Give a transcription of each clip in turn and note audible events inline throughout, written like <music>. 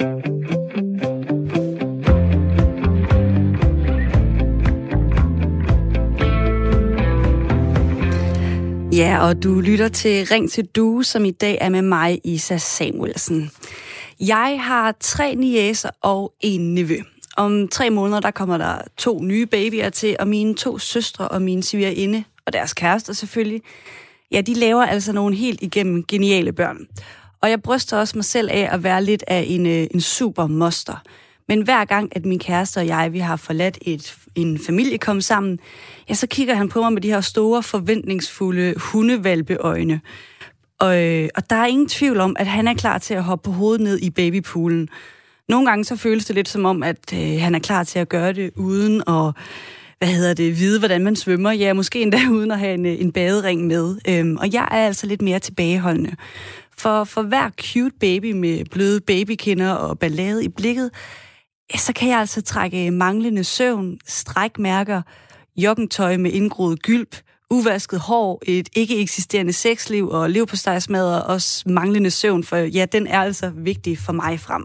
Ja, og du lytter til Ring til Du, som i dag er med mig, Isa Samuelsen. Jeg har tre niæser og en nevø. Om tre måneder, der kommer der to nye babyer til, og mine to søstre og min svigerinde, og deres kærester selvfølgelig, ja, de laver altså nogle helt igennem geniale børn. Og jeg bryster også mig selv af at være lidt af en, øh, en super moster. Men hver gang, at min kæreste og jeg, vi har forladt et, en familie kommet sammen, ja, så kigger han på mig med de her store, forventningsfulde hundevalpeøjne. Og, øh, og der er ingen tvivl om, at han er klar til at hoppe på hovedet ned i babypoolen. Nogle gange så føles det lidt som om, at øh, han er klar til at gøre det uden at hvad hedder det, vide, hvordan man svømmer. Ja, måske endda <laughs> uden at have en, øh, en badering med. Øhm, og jeg er altså lidt mere tilbageholdende. For, for hver cute baby med bløde babykinder og ballade i blikket, så kan jeg altså trække manglende søvn, strækmærker, joggentøj med indgroet gylp, uvasket hår, et ikke eksisterende sexliv og leverpostejsmadder og også manglende søvn, for ja, den er altså vigtig for mig frem.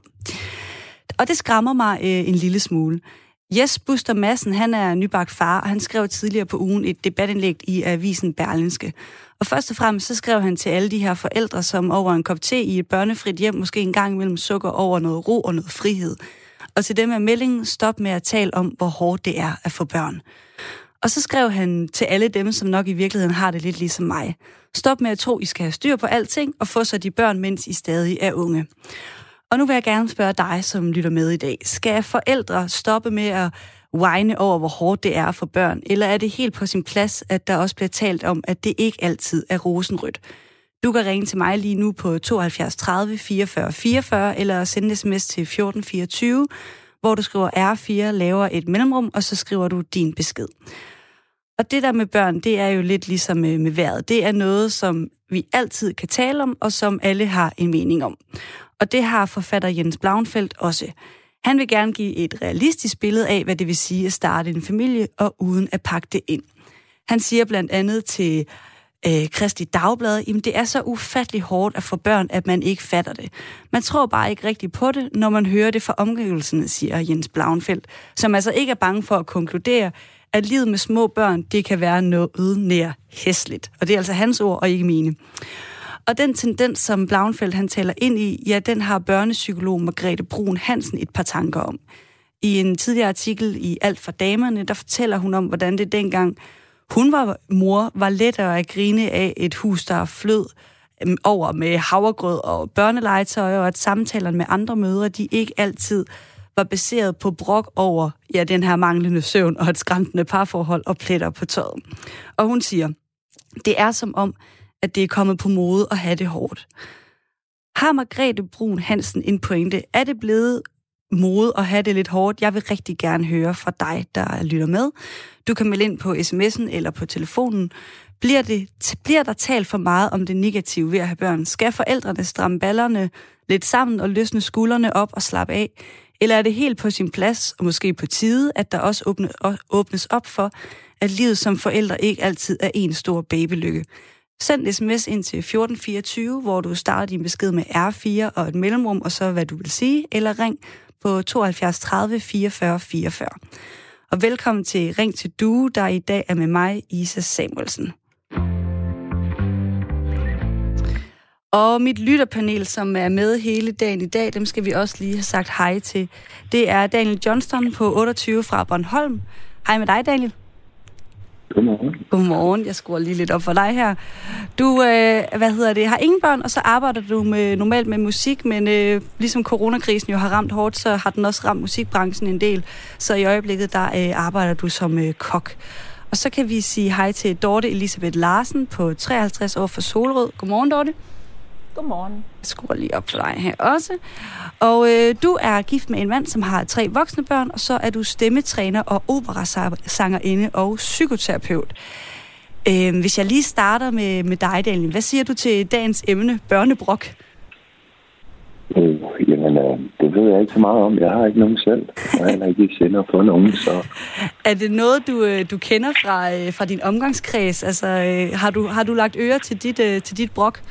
Og det skræmmer mig øh, en lille smule. Jes Buster Madsen, han er nybagt far, og han skrev tidligere på ugen et debatindlæg i avisen Berlinske. Og først og fremmest så skrev han til alle de her forældre, som over en kop te i et børnefrit hjem måske en gang imellem sukker over noget ro og noget frihed. Og til dem er meldingen, stop med at tale om, hvor hårdt det er at få børn. Og så skrev han til alle dem, som nok i virkeligheden har det lidt ligesom mig. Stop med at tro, I skal have styr på alting, og få så de børn, mens I stadig er unge. Og nu vil jeg gerne spørge dig, som lytter med i dag. Skal forældre stoppe med at whine over, hvor hårdt det er for børn? Eller er det helt på sin plads, at der også bliver talt om, at det ikke altid er rosenrødt? Du kan ringe til mig lige nu på 72 30 44 44, eller sende sms til 1424, hvor du skriver R4, laver et mellemrum, og så skriver du din besked. Og det der med børn, det er jo lidt ligesom med, med vejret. Det er noget, som vi altid kan tale om, og som alle har en mening om. Og det har forfatter Jens Blauenfeldt også. Han vil gerne give et realistisk billede af, hvad det vil sige at starte en familie, og uden at pakke det ind. Han siger blandt andet til øh, Kristi Dagblad, jamen det er så ufattelig hårdt at få børn, at man ikke fatter det. Man tror bare ikke rigtigt på det, når man hører det fra omgivelserne, siger Jens Blauenfeldt, som altså ikke er bange for at konkludere, at livet med små børn, det kan være noget nær hæsligt. Og det er altså hans ord, og ikke mine. Og den tendens, som Blauenfeldt han taler ind i, ja, den har børnepsykolog Margrethe Brun Hansen et par tanker om. I en tidligere artikel i Alt for damerne, der fortæller hun om, hvordan det dengang hun var mor, var lettere at grine af et hus, der flød øhm, over med havregrød og børnelegetøj, og at samtalerne med andre mødre, de ikke altid var baseret på brok over ja, den her manglende søvn og et skræmmende parforhold og pletter på tøjet. Og hun siger, det er som om, at det er kommet på mode at have det hårdt. Har Margrethe Brun Hansen en pointe? Er det blevet mode at have det lidt hårdt? Jeg vil rigtig gerne høre fra dig, der lytter med. Du kan melde ind på sms'en eller på telefonen. Bliver, det, bliver der talt for meget om det negative ved at have børn? Skal forældrene stramme ballerne lidt sammen og løsne skuldrene op og slappe af? Eller er det helt på sin plads, og måske på tide, at der også åbne, åbnes op for, at livet som forældre ikke altid er en stor babylykke? Send sms ind til 1424, hvor du starter din besked med R4 og et mellemrum, og så hvad du vil sige, eller ring på 72 30 44 44. Og velkommen til Ring til Due, der i dag er med mig, Isa Samuelsen. Og mit lytterpanel, som er med hele dagen i dag, dem skal vi også lige have sagt hej til. Det er Daniel Johnston på 28 fra Bornholm. Hej med dig, Daniel. Godmorgen. Godmorgen. Jeg skruer lige lidt op for dig her. Du, øh, hvad hedder det, har ingen børn, og så arbejder du med, normalt med musik, men øh, ligesom coronakrisen jo har ramt hårdt, så har den også ramt musikbranchen en del. Så i øjeblikket, der øh, arbejder du som øh, kok. Og så kan vi sige hej til Dorte Elisabeth Larsen på 53 år fra Solrød. Godmorgen, Dorte. Godmorgen. Jeg skruer lige op for dig her også. Og øh, du er gift med en mand, som har tre voksne børn, og så er du stemmetræner og operasangerinde og psykoterapeut. Øh, hvis jeg lige starter med, med dig, Daniel. Hvad siger du til dagens emne, børnebrok? Øh, jamen, øh, det ved jeg ikke så meget om. Jeg har ikke nogen selv. Jeg har ikke sender for nogen, så... <laughs> Er det noget, du, øh, du kender fra, øh, fra din omgangskreds? Altså, øh, har, du, har du lagt øre til dit, øh, til dit brok?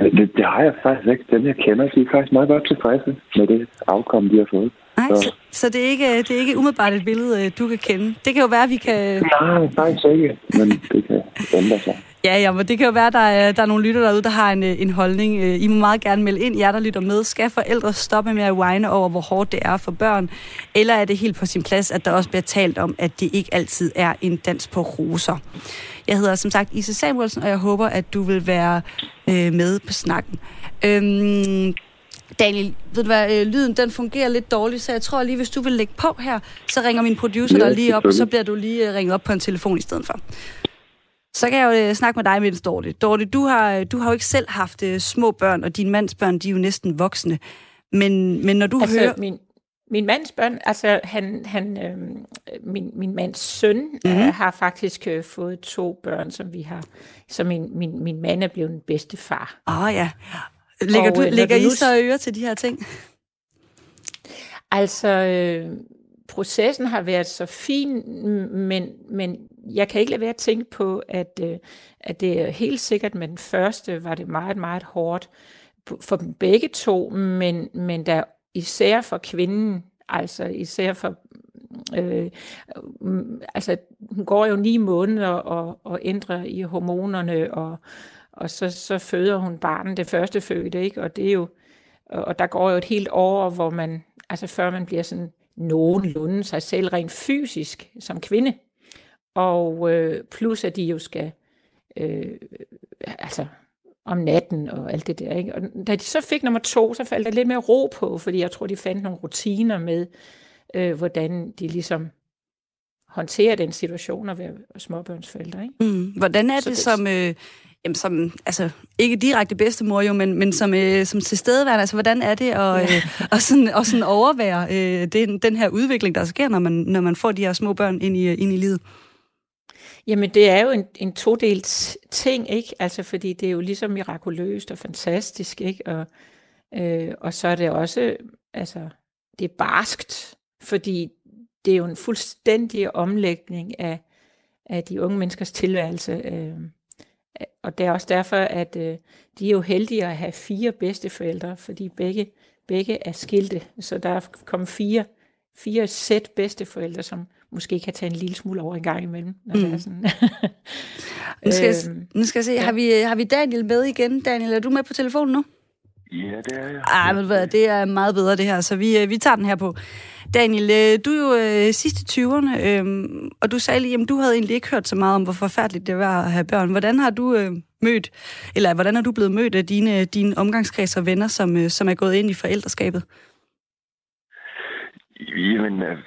Det, det har jeg faktisk ikke. Dem, jeg kender, de er faktisk meget godt tilfredse med det afkom, de har fået. Nej, så, så det, er ikke, det er ikke umiddelbart et billede, øh, du kan kende. Det kan jo være, at vi kan... Nej, faktisk ikke, men det kan ændre sig. Ja, ja, men det kan jo være, at der er, der er nogle lytter derude, der har en, øh, en holdning. Øh, I må meget gerne melde ind, jer der lytter med. Skal forældre stoppe med at whine over, hvor hårdt det er for børn? Eller er det helt på sin plads, at der også bliver talt om, at det ikke altid er en dans på roser? Jeg hedder som sagt Isa Samuelsen, og jeg håber, at du vil være øh, med på snakken. Øhm, Daniel, ved du hvad, øh, lyden den fungerer lidt dårligt, så jeg tror lige, hvis du vil lægge på her, så ringer min producer ja, der lige op, så bliver du lige øh, ringet op på en telefon i stedet for. Så kan jeg jo øh, snakke med dig, Mens Dorte. Dorte, du har, du har jo ikke selv haft uh, små børn, og dine mands børn, de er jo næsten voksne. Men, men når du altså, hører... Min, min mands børn, altså han, han, øh, min, min mands søn mm-hmm. øh, har faktisk øh, fået to børn, som vi har, så min, min, min mand er blevet den bedste far. Åh oh, ja. Lægger, og, du, lægger I så øre til de her ting? Altså, øh, processen har været så fin, men, men jeg kan ikke lade være at tænke på, at, øh, at det er helt sikkert med den første var det meget, meget hårdt for dem begge to, men, men der især for kvinden, altså især for Øh, mm, altså, hun går jo ni måneder og, og ændrer i hormonerne, og, og så, så føder hun barnet, det første fødte, ikke? Og det er jo, og der går jo et helt år, hvor man, altså før man bliver sådan nogenlunde sig selv rent fysisk som kvinde. Og øh, plus at de jo skal, øh, altså om natten og alt det der. Ikke? Og da de så fik nummer to, så faldt der lidt mere ro på, fordi jeg tror, de fandt nogle rutiner med, øh, hvordan de ligesom håndterer den situation at være småbørnsforældre. Ikke? Mm. Hvordan er det, det som... Øh, jamen, som, altså, ikke direkte bedstemor jo, men, men som, øh, som tilstedeværende, altså, hvordan er det at, øh, og sådan, og sådan overvære øh, den, den her udvikling, der sker, når man, når man får de her små børn ind i, ind i livet? Jamen, det er jo en, en todelt ting, ikke? Altså, fordi det er jo ligesom mirakuløst og fantastisk, ikke? Og, øh, og så er det også, altså, det er barskt, fordi det er jo en fuldstændig omlægning af, af de unge menneskers tilværelse. Øh, og det er også derfor, at øh, de er jo heldige at have fire bedsteforældre, fordi begge, begge er skilte. Så der er kommet fire, fire sæt bedsteforældre, som måske kan tage en lille smule over en gang imellem. Når mm. det er mm. sådan. <laughs> nu, skal jeg, øhm, nu skal jeg se, ja. har, vi, har vi Daniel med igen? Daniel, er du med på telefonen nu? Ja, det er jeg. Ej, men hvad, det er meget bedre det her, så vi, øh, vi tager den her på. Daniel, øh, du er jo øh, sidste 20'erne, øh, og du sagde lige, at du havde egentlig ikke hørt så meget om, hvor forfærdeligt det var at have børn. Hvordan har du øh, mødt, eller hvordan er du blevet mødt af dine, dine omgangskreds og venner, som, øh, som er gået ind i forældreskabet? Jamen, øh,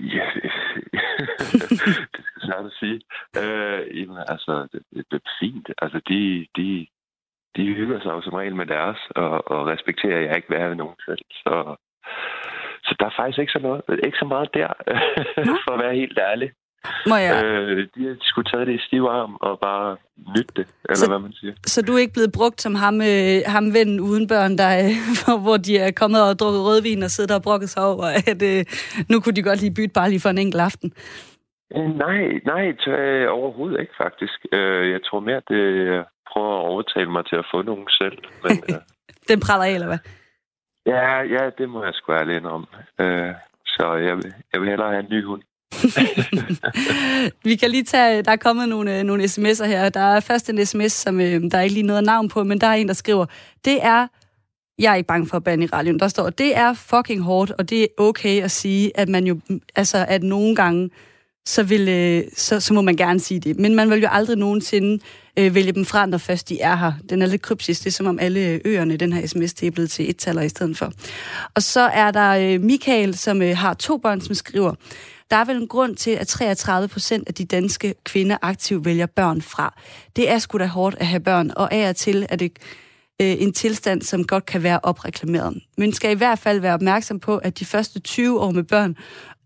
ja, <laughs> det skal svært at sige. Øh, jamen, altså, det, det er fint. Altså, de, de, de hygger sig jo som regel med deres, og, og respekterer jeg ikke værre ved nogen selv. Så, så der er faktisk ikke så, noget, ikke så meget der, <laughs> for at være helt ærlig. Må jeg? Øh, de har skulle taget det i stiv arm og bare nytte det, eller så, hvad man siger. Så du er ikke blevet brugt som ham, øh, ham vennen uden børn, der, øh, <laughs> hvor de er kommet og drukket rødvin og siddet og brokket sig over, at øh, nu kunne de godt lige bytte bare lige for en enkelt aften? Øh, nej, nej, tør, overhovedet ikke faktisk. Øh, jeg tror mere, det prøver at overtale mig til at få nogen selv. Men, <laughs> øh, Den praller af, eller hvad? Ja, ja, det må jeg sgu ærlig om. Øh, så jeg vil, jeg vil hellere have en ny hund. <laughs> vi kan lige tage, der er kommet nogle, øh, nogle sms'er her. Der er først en sms, som øh, der er ikke lige noget navn på, men der er en, der skriver, det er, jeg er ikke bange for at bande i radioen, der står, det er fucking hårdt, og det er okay at sige, at man jo, altså at nogle gange, så, vil, øh, så, så må man gerne sige det. Men man vil jo aldrig nogensinde øh, vælge dem fra, når først de er her. Den er lidt kryptisk. Det er som om alle øerne, den her sms, det er blevet til et-taller i stedet for. Og så er der øh, Michael, som øh, har to børn, som skriver, der er vel en grund til, at 33 procent af de danske kvinder aktivt vælger børn fra. Det er sgu da hårdt at have børn, og af og til er det øh, en tilstand, som godt kan være opreklameret. Men skal i hvert fald være opmærksom på, at de første 20 år med børn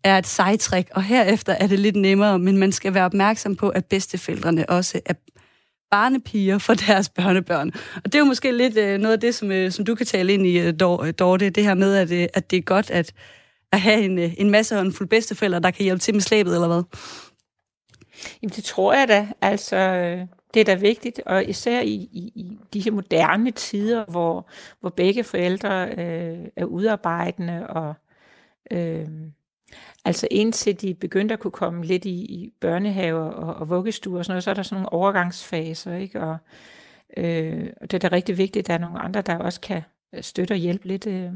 er et sejtræk, og herefter er det lidt nemmere, men man skal være opmærksom på, at bedsteforældrene også er barnepiger for deres børnebørn. Og det er jo måske lidt øh, noget af det, som, øh, som du kan tale ind i, øh, øh Dorte, det her med, at, øh, at det er godt at, at have en, øh, en masse og en fuld bedsteforældre, der kan hjælpe til med slæbet, eller hvad? Jamen, det tror jeg da. Altså, øh, Det er da vigtigt, og især i, i, i de her moderne tider, hvor, hvor begge forældre øh, er udarbejdende, og øh, altså indtil de begyndte at kunne komme lidt i, i børnehaver og, og vuggestuer og sådan noget, så er der sådan nogle overgangsfaser, ikke? Og, øh, og det er da rigtig vigtigt, at der er nogle andre, der også kan støtte og hjælpe lidt. Øh.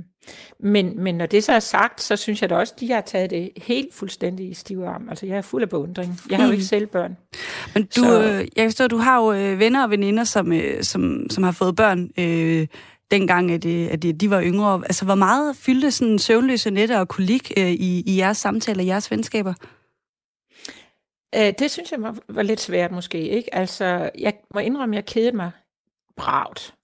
Men, men når det så er sagt, så synes jeg da også, at de har taget det helt fuldstændig i stive arm. Altså, jeg er fuld af beundring. Jeg har mm. jo ikke selv børn. Men du, så... øh, jeg forstår, du har jo øh, venner og veninder, som, øh, som, som har fået børn, øh, dengang, at, øh, at øh, de var yngre. Altså, hvor meget fyldte sådan søvnløse nætter og kolik øh, i, i jeres samtaler, i jeres venskaber? Øh, det synes jeg var, var lidt svært måske, ikke? Altså, jeg må indrømme, at jeg kedede mig bravt.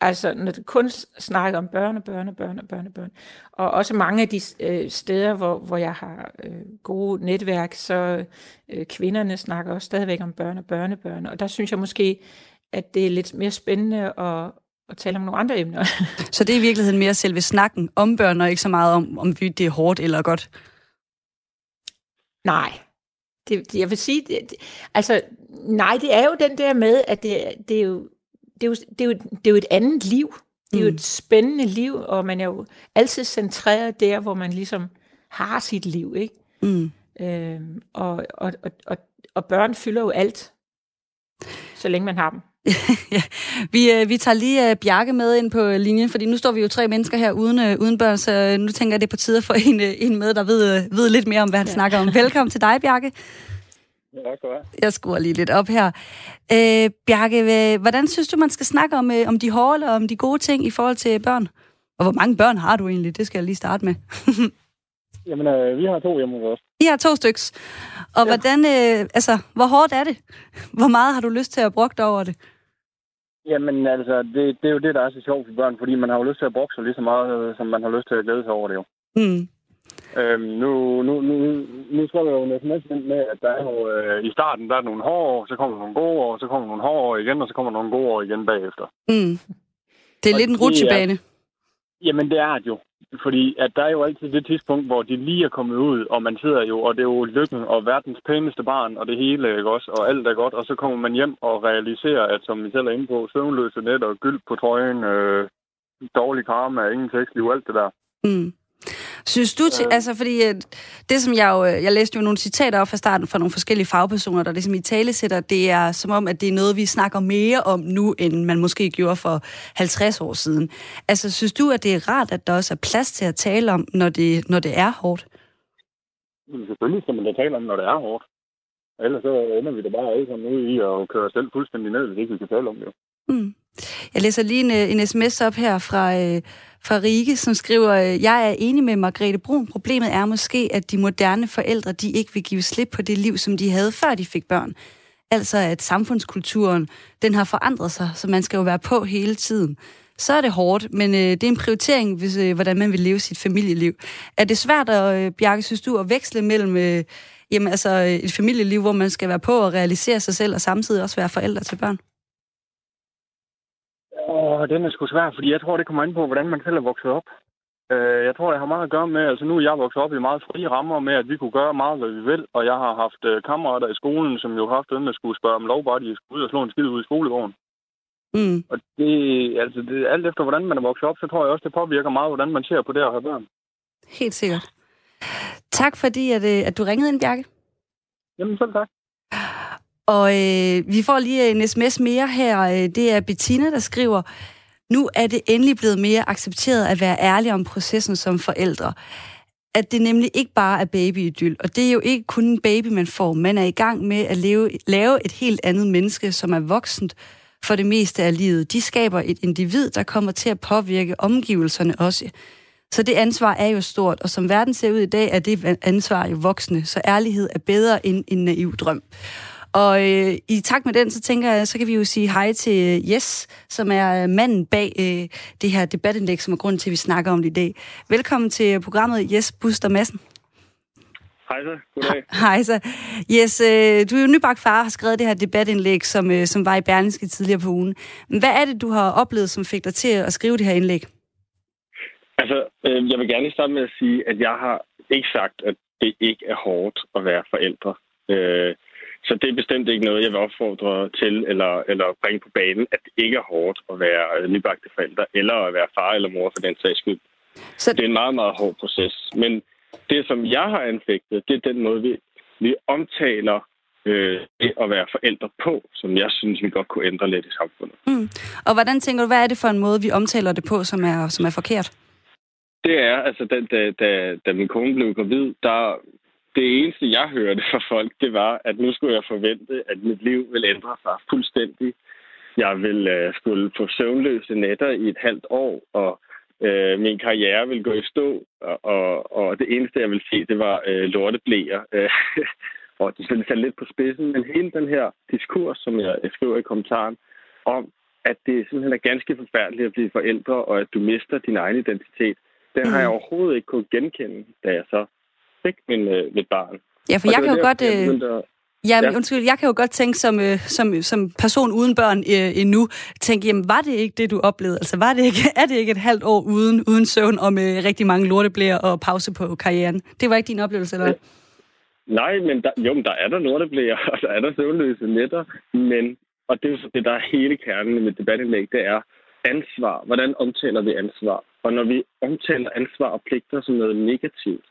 Altså, når det kun snakker om børn og børn og børn Og også mange af de øh, steder, hvor, hvor jeg har øh, gode netværk, så øh, kvinderne snakker også stadigvæk om børn børne, børne. Og der synes jeg måske, at det er lidt mere spændende at, at tale om nogle andre emner. <laughs> så det er i virkeligheden mere selve snakken om børn, og ikke så meget om, om det er hårdt eller godt? Nej. Det, det, jeg vil sige, det, det, altså, nej, det er jo den der med, at det, det er jo det er, jo, det, er jo, det er jo et andet liv. Det er mm. jo et spændende liv, og man er jo altid centreret der, hvor man ligesom har sit liv, ikke? Mm. Øhm, og, og, og, og, og børn fylder jo alt, så længe man har dem. Ja, vi, øh, vi tager lige uh, Bjarke med ind på linjen, fordi nu står vi jo tre mennesker her uden, uh, uden børn, så nu tænker jeg, det er på tide at få <laughs> en, uh, en med, der ved, uh, ved lidt mere om, hvad han ja. snakker om. Velkommen til dig, Bjarke. Ja, godt. Jeg skruer lige lidt op her. Øh, Bjarke, hvordan synes du, man skal snakke om, øh, om de hårde og om de gode ting i forhold til børn? Og hvor mange børn har du egentlig? Det skal jeg lige starte med. <laughs> Jamen, øh, vi har to hjemme hos os. I har to styks. Og ja. hvordan, øh, altså, hvor hårdt er det? Hvor meget har du lyst til at bruge over det? Jamen, altså, det, det er jo det, der er så sjovt for børn, fordi man har jo lyst til at sig lige så meget, øh, som man har lyst til at glæde sig over det jo. Mm. Øhm, nu, nu, nu, nu skal jeg jo en sms med, at der er jo, øh, i starten der er nogle hårde år, så kommer nogle gode år, så kommer nogle hårde år igen, og så kommer nogle gode år igen bagefter. Mm. Det er og lidt en rutsjebane. Jamen, det er det jo. Fordi at der er jo altid det tidspunkt, hvor de lige er kommet ud, og man sidder jo, og det er jo lykken og verdens pæneste barn, og det hele, ikke også? Og alt er godt, og så kommer man hjem og realiserer, at som vi selv er inde på, søvnløse net og gyld på trøjen, øh, dårlig karma, ingen tekstliv, alt det der. Mm. Synes du til, altså fordi øh, det som jeg jo, øh, jeg læste jo nogle citater op fra starten fra nogle forskellige fagpersoner, der ligesom i tale sætter, det er som om, at det er noget, vi snakker mere om nu, end man måske gjorde for 50 år siden. Altså synes du, at det er rart, at der også er plads til at tale om, når det, når det er hårdt? Selvfølgelig skal man da tale om, når det er hårdt. Ellers så ender vi da bare alle sammen ud i at køre selv fuldstændig ned, hvis ikke vi kan tale om det. Mm. Jeg læser lige en, øh, en sms op her fra, øh, fra Rike, som skriver, jeg er enig med Margrethe Brun. Problemet er måske, at de moderne forældre, de ikke vil give slip på det liv, som de havde, før de fik børn. Altså at samfundskulturen, den har forandret sig, så man skal jo være på hele tiden. Så er det hårdt, men øh, det er en prioritering, hvis, øh, hvordan man vil leve sit familieliv. Er det svært, at, øh, Bjarke, synes du, at veksle mellem øh, jamen, altså, et familieliv, hvor man skal være på og realisere sig selv, og samtidig også være forældre til børn? Og den er sgu svær, fordi jeg tror, det kommer ind på, hvordan man selv er vokset op. Øh, jeg tror, det har meget at gøre med, altså nu er jeg vokset op i meget frie rammer med, at vi kunne gøre meget, hvad vi vil, og jeg har haft øh, kammerater i skolen, som jo har haft ønske at skulle spørge om lov, bare de skulle ud og slå en skid ud i skolegården. Mm. Og det, altså det, alt efter, hvordan man er vokset op, så tror jeg også, det påvirker meget, hvordan man ser på det at have børn. Helt sikkert. Tak fordi, at, øh, at du ringede ind, Bjarke. Jamen, selv tak. Og øh, vi får lige en sms mere her. Øh, det er Bettina, der skriver, nu er det endelig blevet mere accepteret at være ærlig om processen som forældre. At det nemlig ikke bare er babyidyl. Og det er jo ikke kun en baby, man får. Man er i gang med at leve, lave et helt andet menneske, som er voksent for det meste af livet. De skaber et individ, der kommer til at påvirke omgivelserne også. Så det ansvar er jo stort, og som verden ser ud i dag, er det ansvar jo voksne. Så ærlighed er bedre end en naiv drøm. Og øh, i takt med den, så tænker jeg, så kan vi jo sige hej til Jes, som er manden bag øh, det her debatindlæg, som er grunden til, at vi snakker om det i dag. Velkommen til programmet, Jes Buster Madsen. Hej så, goddag. Hej så. Yes, øh, du er jo nybagt far og har skrevet det her debatindlæg, som, øh, som var i Berlingske tidligere på ugen. Men hvad er det, du har oplevet, som fik dig til at skrive det her indlæg? Altså, øh, jeg vil gerne starte med at sige, at jeg har ikke sagt, at det ikke er hårdt at være forældre. Øh, Så det er bestemt ikke noget, jeg vil opfordre til eller, eller bringe på banen, at det ikke er hårdt at være nybagte forældre, eller at være far eller mor for den sags skyld. Så... Det er en meget, meget hård proces. Men det, som jeg har anfægtet, det er den måde, vi, vi omtaler øh, det at være forældre på, som jeg synes, vi godt kunne ændre lidt i samfundet. Mm. Og hvordan tænker du, hvad er det for en måde, vi omtaler det på, som er, som er forkert? Det er, altså, da, da, da, da min kone blev gravid, der, det eneste, jeg hørte fra folk, det var, at nu skulle jeg forvente, at mit liv ville ændre sig fuldstændig. Jeg ville uh, skulle få søvnløse nætter i et halvt år, og uh, min karriere ville gå i stå, og, og, og det eneste, jeg ville se, det var uh, lorteblæer. <laughs> og det er selvfølgelig lidt på spidsen, men hele den her diskurs, som jeg, skriver i kommentaren, om, at det simpelthen er ganske forfærdeligt at blive forældre, og at du mister din egen identitet, den har jeg overhovedet ikke kunnet genkende, da jeg så fik min, øh, mit barn. Ja, for jeg kan jo godt... Øh... Ja, ja. undskyld, jeg kan jo godt tænke som, øh, som, som person uden børn øh, endnu, tænke, jamen var det ikke det, du oplevede? Altså var det ikke, <laughs> er det ikke et halvt år uden, uden søvn og med rigtig mange lorteblæer og pause på karrieren? Det var ikke din oplevelse, eller hvad? Nej, men der, jo, men der er der lorteblæer, <laughs> og der er der søvnløse nætter, men, og det er jo det, der er hele kernen i mit debatindlæg, det er ansvar. Hvordan omtaler vi ansvar? Og når vi omtaler ansvar og pligter som noget negativt,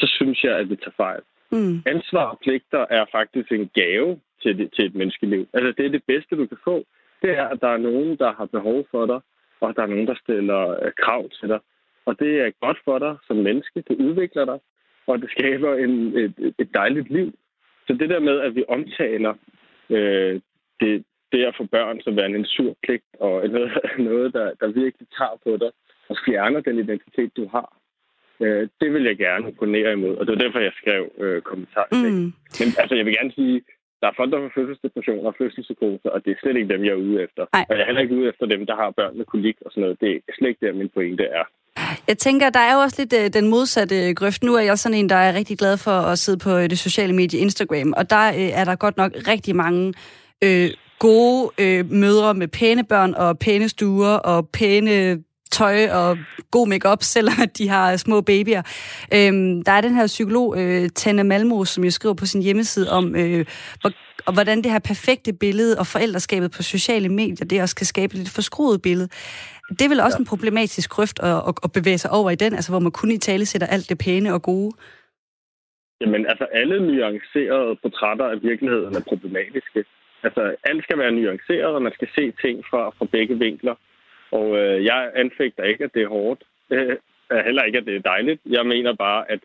så synes jeg, at vi tager fejl. Mm. Ansvar og pligter er faktisk en gave til, det, til et menneskeliv. Altså, det er det bedste, du kan få. Det er, at der er nogen, der har behov for dig, og der er nogen, der stiller uh, krav til dig. Og det er godt for dig som menneske. Det udvikler dig, og det skaber en, et, et dejligt liv. Så det der med, at vi omtaler øh, det, det at få børn som værende en sur pligt, og <laughs> noget, noget der, der virkelig tager på dig, og fjerner den identitet, du har, Øh, det vil jeg gerne opponere imod, og det var derfor, jeg skrev øh, kommentar mm. Men altså, jeg vil gerne sige, der er folk, der får fødselsdepression og fødselspsykoser, og det er slet ikke dem, jeg er ude efter. Ej. Og jeg er heller ikke ude efter dem, der har børn med kolik og sådan noget. Det er slet ikke der, min pointe er. Jeg tænker, der er jo også lidt øh, den modsatte grøft. Nu er jeg sådan en, der er rigtig glad for at sidde på øh, det sociale medie Instagram, og der øh, er der godt nok rigtig mange øh, gode øh, mødre med pæne børn og pæne stuer og pæne tøj og god makeup, <laughs> selvom de har små babyer. Øhm, der er den her psykolog, øh, Tanne Malmo, som jo skriver på sin hjemmeside om, øh, hvor, og hvordan det her perfekte billede og forældreskabet på sociale medier, det også kan skabe et lidt forskruet billede. Det er vel også ja. en problematisk grøft at, at, at bevæge sig over i den, altså hvor man kun i tale sætter alt det pæne og gode. Jamen, altså alle nuancerede portrætter af virkeligheden er problematiske. Altså, alt skal være nuanceret, og man skal se ting fra, fra begge vinkler. Og øh, jeg anfægter ikke, at det er hårdt. Øh, heller ikke, at det er dejligt. Jeg mener bare, at,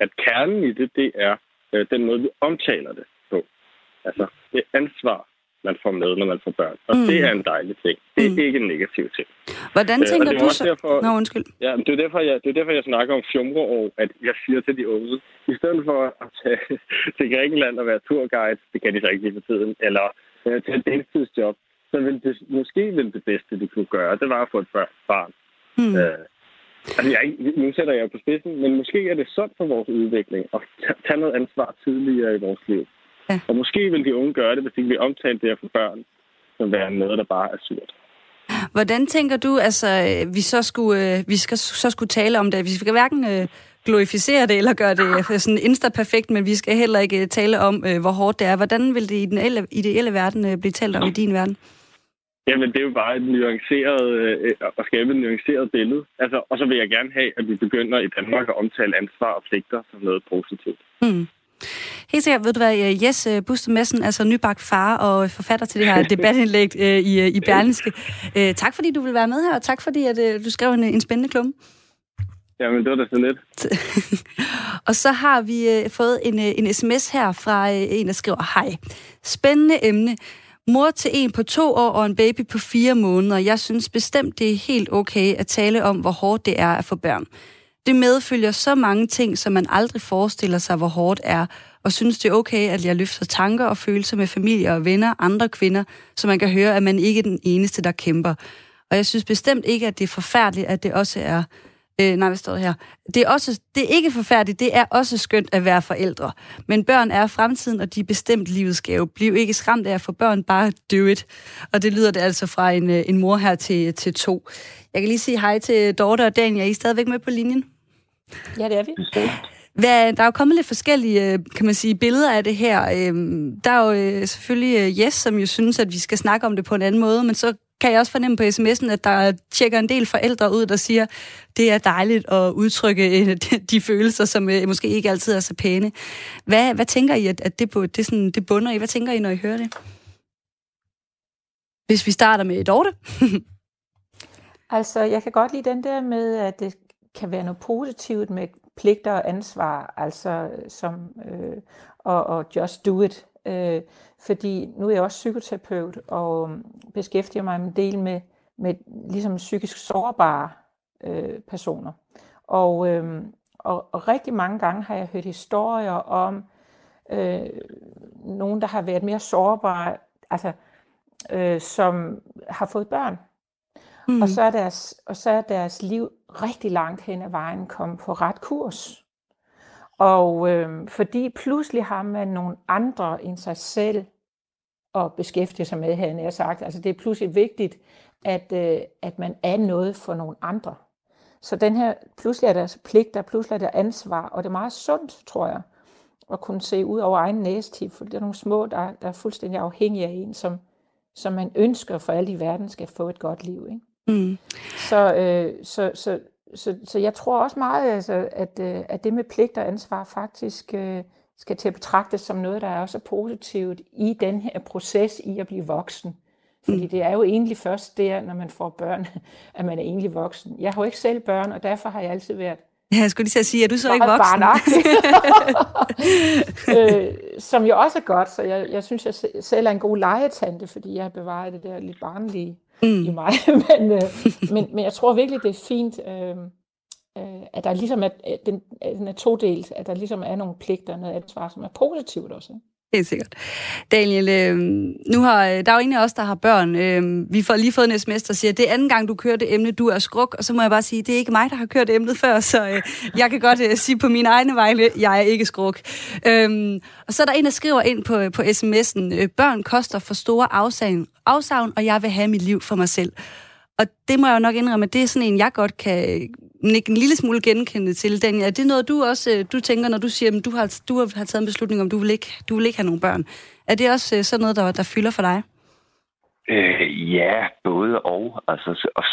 at kernen i det, det er øh, den måde, vi omtaler det på. Altså, det ansvar, man får med, når man får børn. Og mm. det er en dejlig ting. Det er mm. ikke en negativ ting. Hvordan øh, tænker øh, du så? Derfor, Nå, undskyld. Ja, det er, derfor, jeg, det er derfor, jeg snakker om fjumreår, at jeg siger til de unge, i stedet for at tage <laughs> til Grækenland og være turguide, det kan de så ikke lige for tiden, eller øh, tage et deltidsjob, så ville det, måske ville det bedste, det kunne gøre, det var at få et barn. Mm. Øh, altså, jeg, nu sætter jeg på spidsen, men måske er det sundt for vores udvikling at tage noget ansvar tidligere i vores liv. Ja. Og måske vil de unge gøre det, hvis ikke vi omtalte det her for børn, som være noget, der bare er surt. Hvordan tænker du, altså, vi så skulle, øh, vi skal, så skulle tale om det? Vi skal hverken øh, glorificere det eller gøre det sådan insta-perfekt, men vi skal heller ikke tale om, øh, hvor hårdt det er. Hvordan vil det i den ideelle verden blive talt om i din verden? Jamen, det er jo bare et nuanceret, øh, at skabe et nuanceret billede. Altså, og så vil jeg gerne have, at vi begynder i Danmark at omtale ansvar og pligter som noget positivt. Mm. Helt sikkert, ved du hvad, øh, Jes øh, Buster Messen, altså nybagt far og forfatter til det her <laughs> debatindlæg øh, i, øh, i Berlingske. Øh, tak fordi du vil være med her, og tak fordi at, øh, du skrev en, en spændende klumme. Jamen, det var da så lidt. <laughs> og så har vi øh, fået en, en sms her fra øh, en, der skriver, Hej, spændende emne. Mor til en på to år og en baby på fire måneder. Jeg synes bestemt, det er helt okay at tale om, hvor hårdt det er at få børn. Det medfølger så mange ting, som man aldrig forestiller sig, hvor hårdt er, og synes det er okay, at jeg løfter tanker og følelser med familie og venner, andre kvinder, så man kan høre, at man ikke er den eneste, der kæmper. Og jeg synes bestemt ikke, at det er forfærdeligt, at det også er Øh, nej, hvad står her? Det er, også, det er ikke forfærdeligt, det er også skønt at være forældre. Men børn er fremtiden, og de er bestemt livets gave. Bliv ikke skræmt af at få børn, bare do it. Og det lyder det altså fra en, øh, en mor her til, til to. Jeg kan lige sige hej til Dorte og Daniel. Er I stadigvæk med på linjen? Ja, det er vi. Hvad, der er jo kommet lidt forskellige, øh, kan man sige, billeder af det her. Øhm, der er jo øh, selvfølgelig Jes, som jo synes, at vi skal snakke om det på en anden måde, men så kan jeg også fornemme på sms'en, at der tjekker en del forældre ud, der siger, det er dejligt at udtrykke øh, <laughs> de følelser, som øh, måske ikke altid er så pæne. Hvad, hvad tænker I, at det, det, sådan, det bunder i? Hvad tænker I, når I hører det? Hvis vi starter med Dorte. <laughs> altså, jeg kan godt lide den der med, at det kan være noget positivt med pligter og ansvar, altså som øh, og, og just do it. Øh, fordi nu er jeg også psykoterapeut og beskæftiger mig en del med, med ligesom psykisk sårbare øh, personer. Og, øh, og, og rigtig mange gange har jeg hørt historier om øh, nogen, der har været mere sårbare, altså øh, som har fået børn. Mm. Og, så er deres, og så er deres liv rigtig langt hen ad vejen kommet på ret kurs. Og øh, fordi pludselig har man nogle andre end sig selv at beskæftige sig med, havde jeg sagt. Altså det er pludselig vigtigt, at, øh, at man er noget for nogle andre. Så den her, pludselig er der pligter, pludselig er der ansvar, og det er meget sundt, tror jeg, at kunne se ud over egen næstip, for det er nogle små, der, der er fuldstændig afhængige af en, som, som man ønsker for alle i verden skal få et godt liv. Ikke? Mm. Så, øh, så, så, så, så jeg tror også meget, altså, at, øh, at det med pligt og ansvar faktisk øh, skal til at betragtes som noget, der er også positivt i den her proces i at blive voksen. Fordi mm. det er jo egentlig først der, når man får børn, at man er egentlig voksen. Jeg har jo ikke selv børn, og derfor har jeg altid været Ja, jeg skulle lige sige, er du så ikke voksen? <laughs> <laughs> øh, som jo også er godt, så jeg, jeg synes, jeg selv er en god legetante, fordi jeg har bevaret det der lidt barnlige mm. i mig. <laughs> men, øh, men, men jeg tror virkelig, det er fint, øh, øh, at der ligesom er, øh, den, øh, den er todelt, at der ligesom er nogle pligter og noget ansvar, som er positivt også. Ikke? Helt sikkert. Daniel, øh, nu har, øh, der er jo en af os, der har børn. Øh, vi får lige fået en sms, der siger, det er anden gang, du kører det emne, du er skruk. Og så må jeg bare sige, det er ikke mig, der har kørt emnet før, så øh, jeg kan godt øh, sige på mine egne vegne, jeg er ikke skruk. Øh, og så er der en, der skriver ind på, på sms'en, øh, børn koster for store afsavn, afsavn, og jeg vil have mit liv for mig selv. Og det må jeg jo nok indrømme, at det er sådan en, jeg godt kan nikke en lille smule genkendende til. Daniel, er det noget, du også øh, du tænker, når du siger, at du har, du har taget en beslutning om, du vil ikke, du vil ikke have nogle børn? Er det også øh, sådan noget, der, der fylder for dig? Øh, ja, både og. Altså, og,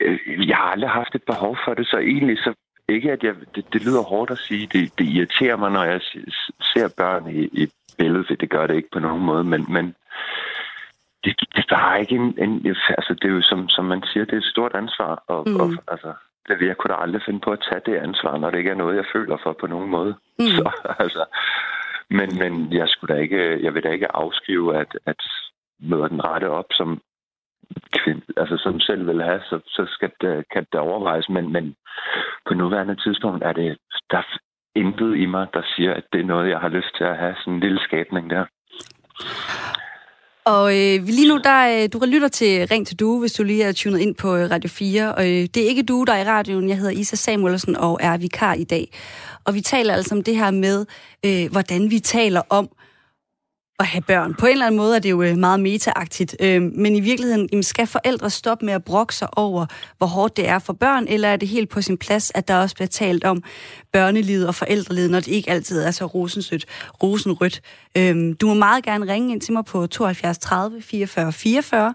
øh, jeg har aldrig haft et behov for det, så egentlig så ikke, at jeg, det, det lyder hårdt at sige, det, det irriterer mig, når jeg ser børn i, i billedet, for det gør det ikke på nogen måde, men, men det, det, der er ikke en, en, altså det er jo som, som man siger, det er et stort ansvar, og, mm. og altså, jeg kunne da aldrig finde på at tage det ansvar, når det ikke er noget, jeg føler for på nogen måde. Mm. <laughs> Så, altså, men, men jeg skulle da ikke, jeg vil da ikke afskrive, at, at møder den rette op, som kvinde, altså som selv vil have, så, så skal det, kan det overvejes. Men, men på nuværende tidspunkt er det, der er intet i mig, der siger, at det er noget, jeg har lyst til at have, sådan en lille skabning der. Og øh, lige nu, der, øh, du lytter til Ring til Due, hvis du lige er tunet ind på øh, Radio 4. Og øh, det er ikke du, der er i radioen. Jeg hedder Isa Samuelsen og er vikar i dag. Og vi taler altså om det her med, øh, hvordan vi taler om at have børn. På en eller anden måde er det jo øh, meget metaagtigt, øh, men i virkeligheden jamen, skal forældre stoppe med at brokke sig over, hvor hårdt det er for børn, eller er det helt på sin plads, at der også bliver talt om børnelivet og forældrelivet, når det ikke altid er så rosensødt, rosenrødt. Øh, du må meget gerne ringe ind til mig på 72 30 44 44,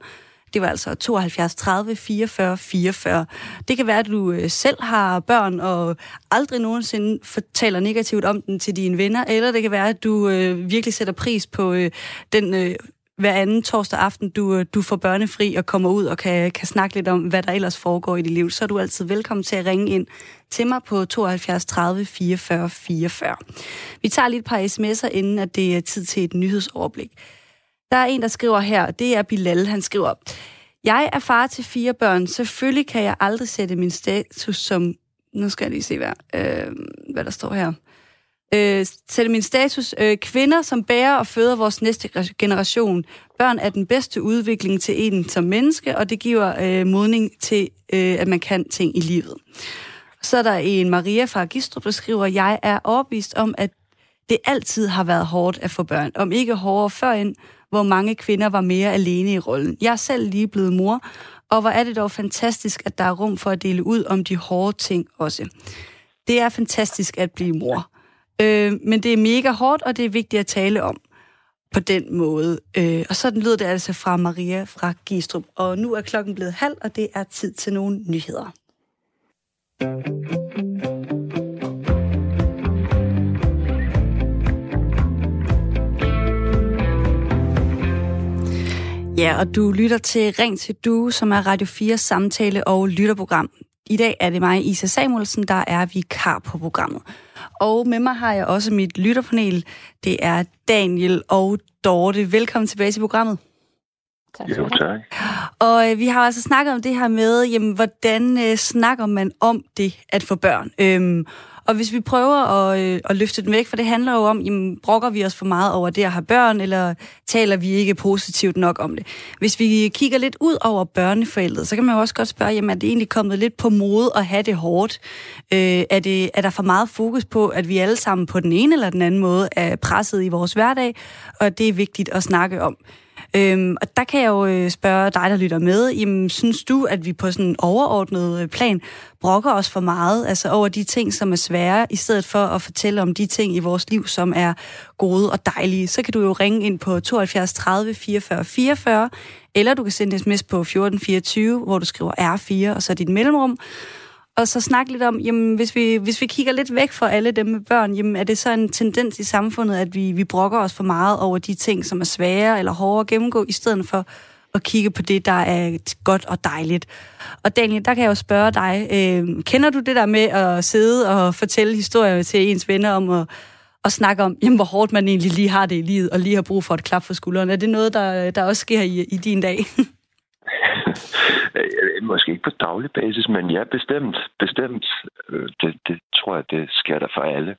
det var altså 72 30 44 44. Det kan være, at du øh, selv har børn og aldrig nogensinde fortæller negativt om den til dine venner, eller det kan være, at du øh, virkelig sætter pris på øh, den øh, hver anden torsdag aften, du, øh, du får børnefri og kommer ud og kan, kan snakke lidt om, hvad der ellers foregår i dit liv, så er du altid velkommen til at ringe ind til mig på 72 30 44 44. Vi tager lige et par sms'er, inden at det er tid til et nyhedsoverblik. Der er en, der skriver her, det er Bilal, han skriver, jeg er far til fire børn. Selvfølgelig kan jeg aldrig sætte min status som... Nu skal jeg lige se, hvad, øh, hvad der står her. Øh, sætte min status. Øh, kvinder, som bærer og føder vores næste generation. Børn er den bedste udvikling til en som menneske, og det giver øh, modning til, øh, at man kan ting i livet. Så er der en Maria fra Gistrup, der skriver, jeg er overbevist om, at det altid har været hårdt at få børn. Om ikke hårdere førend, hvor mange kvinder var mere alene i rollen. Jeg er selv lige blevet mor, og hvor er det dog fantastisk, at der er rum for at dele ud om de hårde ting også. det er fantastisk at blive mor. Øh, men det er mega hårdt, og det er vigtigt at tale om på den måde. Øh, og sådan lyder det altså fra Maria fra Gistrup. Og nu er klokken blevet halv, og det er tid til nogle nyheder. Ja, og du lytter til Ring til Du, som er Radio 4 samtale- og lytterprogram. I dag er det mig, Isa Samuelsen, der er vikar på programmet. Og med mig har jeg også mit lytterpanel. Det er Daniel og Dorte. Velkommen tilbage til programmet. Tak. Jo, tak. Og øh, vi har altså snakket om det her med, jamen, hvordan øh, snakker man om det at få børn? Øhm, og hvis vi prøver at, øh, at løfte den væk, for det handler jo om, jamen, brokker vi os for meget over det at have børn, eller taler vi ikke positivt nok om det? Hvis vi kigger lidt ud over børneforældret, så kan man jo også godt spørge, jamen, er det egentlig kommet lidt på mode at have det hårdt? Øh, er, det, er der for meget fokus på, at vi alle sammen på den ene eller den anden måde er presset i vores hverdag, og det er vigtigt at snakke om? Øhm, og der kan jeg jo øh, spørge dig, der lytter med, jamen, synes du, at vi på sådan en overordnet øh, plan brokker os for meget, altså over de ting, som er svære, i stedet for at fortælle om de ting i vores liv, som er gode og dejlige, så kan du jo ringe ind på 72 30 44 44, eller du kan sende en sms på 1424, hvor du skriver R4, og så dit mellemrum, og så snakke lidt om, jamen, hvis vi, hvis vi kigger lidt væk fra alle dem med børn, jamen, er det så en tendens i samfundet, at vi, vi brokker os for meget over de ting, som er svære eller hårde at gennemgå, i stedet for at kigge på det, der er godt og dejligt. Og Daniel, der kan jeg jo spørge dig, øh, kender du det der med at sidde og fortælle historier til ens venner om at, og snakke om, jamen, hvor hårdt man egentlig lige har det i livet, og lige har brug for et klap for skulderen? Er det noget, der, der også sker i, i din dag? <laughs> <laughs> Øh, måske ikke på daglig basis, men ja, bestemt. Bestemt. Øh, det, det tror jeg, det sker der for alle.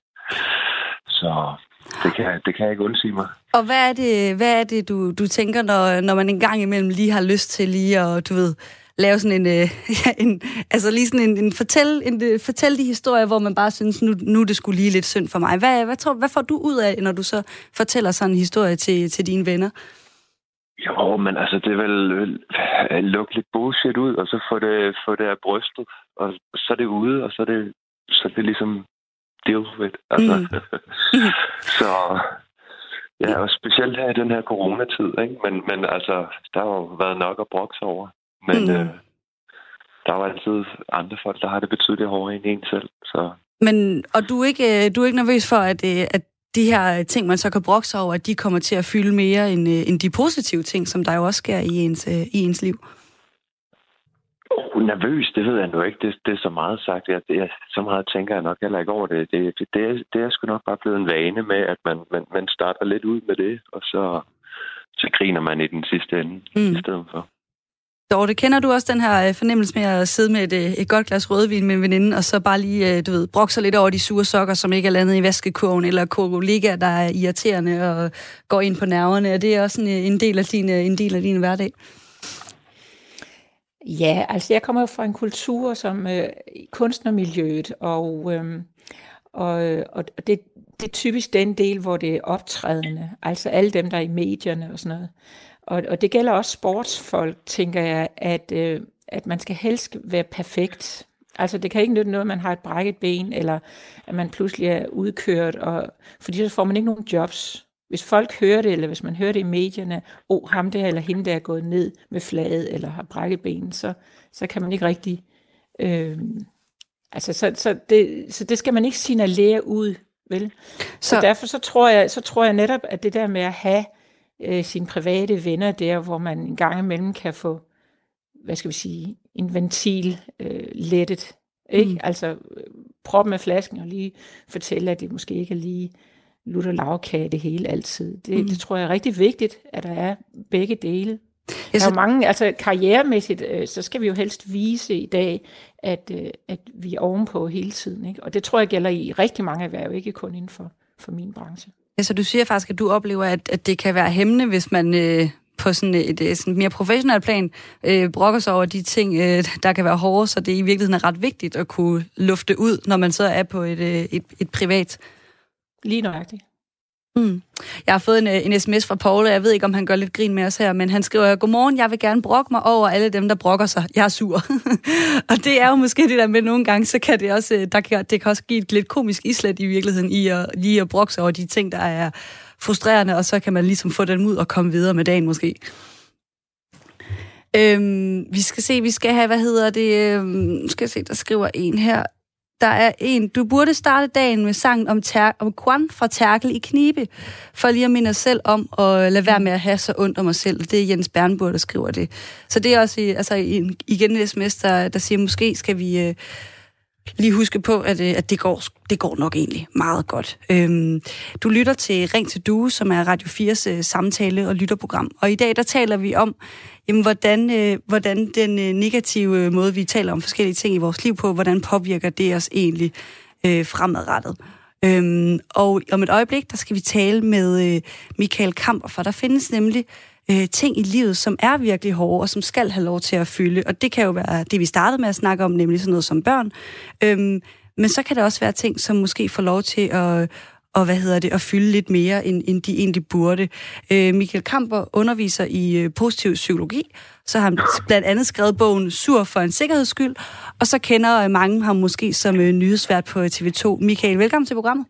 Så det kan, det kan jeg ikke undsige mig. Og hvad er det, hvad er det du, du tænker, når, når man en gang imellem lige har lyst til lige at, du ved, lave sådan en, øh, <laughs> en altså lige sådan en, en, fortæl, en øh, fortæl de historier, hvor man bare synes, nu, nu det skulle lige lidt synd for mig. Hvad, hvad, tror, hvad får du ud af, når du så fortæller sådan en historie til, til dine venner? Jo, men altså, det er vel øh, lukke lidt bullshit ud, og så få det, få det af brystet, og så er det ude, og så er det, så er det ligesom deal with. Altså. Mm. <laughs> så ja, og specielt her i den her coronatid, ikke? Men, men altså, der har jo været nok at brokse over. Men mm. øh, der er jo altid andre folk, der har det betydeligt hårdere end en selv. Så. Men, og du er ikke, du er ikke nervøs for, at, øh, at de her ting, man så kan brokke sig over, at de kommer til at fylde mere end, øh, end de positive ting, som der jo også sker i ens, øh, i ens liv? Oh, nervøs, det ved jeg nu ikke. Det, det er så meget sagt. Jeg, det, så meget tænker jeg nok heller ikke over det. Det, det, det, er, det er sgu nok bare blevet en vane med, at man, man, man starter lidt ud med det, og så, så griner man i den sidste ende mm. i stedet for. Dorte, kender du også den her øh, fornemmelse med at sidde med et, øh, et godt glas rødvin med en veninde, og så bare lige, øh, du ved, brokse lidt over de sure sokker, som ikke er landet i vaskekurven, eller kollegaer, der er irriterende og går ind på nerverne? Er det også en, en, del, af din, en del af din hverdag? Ja, altså jeg kommer jo fra en kultur som øh, kunstnermiljøet, og, øh, og, og det, det er typisk den del, hvor det er optrædende, altså alle dem, der er i medierne og sådan noget. Og, og det gælder også sportsfolk, tænker jeg, at, øh, at man skal helst være perfekt. Altså det kan ikke nytte noget, at man har et brækket ben, eller at man pludselig er udkørt, og, fordi så får man ikke nogen jobs. Hvis folk hører det, eller hvis man hører det i medierne, oh, ham der eller hende der er gået ned med flaget, eller har brækket ben, så, så kan man ikke rigtig... Øh, altså, så, så, det, så det skal man ikke signalere ud, vel? Så, så derfor så tror, jeg, så tror jeg netop, at det der med at have øh, sine private venner der, hvor man en gang imellem kan få, hvad skal vi sige, en ventil øh, lettet. Ikke? Mm. Altså øh, proppe med flasken og lige fortælle, at det måske ikke er lige lutter lavkage det hele altid. Det, mm. det tror jeg er rigtig vigtigt, at der er begge dele. Der er mange, altså karrieremæssigt, øh, så skal vi jo helst vise i dag, at, øh, at vi er ovenpå hele tiden. Ikke? Og det tror jeg gælder i rigtig mange erhverv, ikke kun inden for, for min branche. Ja, så du siger faktisk, at du oplever, at, at det kan være hæmmende, hvis man øh, på sådan et, et sådan mere professionelt plan øh, brokker sig over de ting, øh, der kan være hårde, så det i virkeligheden er ret vigtigt at kunne lufte ud, når man så er på et, øh, et, et privat. Lige nøjagtigt. Mm. Jeg har fået en, øh, en sms fra Paul, og jeg ved ikke, om han gør lidt grin med os her, men han skriver, godmorgen, jeg vil gerne brokke mig over alle dem, der brokker sig. Jeg er sur. <laughs> og det er jo måske det der med, nogle gange, så kan det også, øh, der kan, det kan også give et lidt komisk islet i virkeligheden, i at, lige at brokke sig over de ting, der er frustrerende, og så kan man ligesom få den ud og komme videre med dagen måske. Øhm, vi skal se, vi skal have, hvad hedder det, øhm, skal jeg se, der skriver en her. Der er en, du burde starte dagen med sangen om, ter- om Kwan fra Terkel i Knibe, for lige at minde os selv om at lade være med at have så ondt om os selv. Det er Jens Bernburg, der skriver det. Så det er også altså, igen en sms, der, der siger, måske skal vi øh, lige huske på, at, øh, at det, går, det går nok egentlig meget godt. Øhm, du lytter til Ring til Due, som er Radio 4's øh, samtale- og lytterprogram. Og i dag, der taler vi om, jamen, hvordan, øh, hvordan den øh, negative øh, måde, vi taler om forskellige ting i vores liv på, hvordan påvirker det os egentlig øh, fremadrettet. Øhm, og om et øjeblik, der skal vi tale med øh, Michael Kamper, for der findes nemlig øh, ting i livet, som er virkelig hårde, og som skal have lov til at fylde. Og det kan jo være det, vi startede med at snakke om, nemlig sådan noget som børn. Øhm, men så kan der også være ting, som måske får lov til at, og hvad hedder det, at fylde lidt mere, end, end de egentlig burde. Øh, Michael Kamper underviser i øh, positiv psykologi, så har han blandt andet skrevet bogen Sur for en sikkerheds skyld, og så kender øh, mange ham måske som øh, nyhedsvært på TV2. Michael, velkommen til programmet.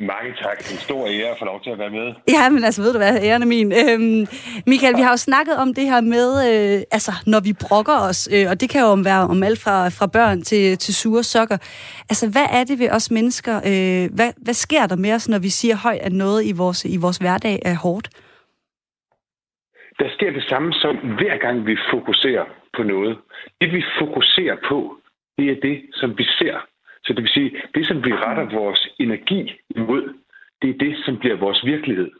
Mange tak. En stor ære at få lov til at være med. Ja, men altså, ved du hvad, æren er min. Øhm, Michael, vi har jo snakket om det her med, øh, altså, når vi brokker os, øh, og det kan jo være om alt fra, fra børn til, til sure sokker. Altså, hvad er det ved os mennesker? Øh, hvad, hvad sker der med os, når vi siger højt, at noget i vores, i vores hverdag er hårdt? Der sker det samme som hver gang vi fokuserer på noget. Det vi fokuserer på, det er det, som vi ser så det vil sige, det som vi retter vores energi imod, det er det, som bliver vores virkelighed.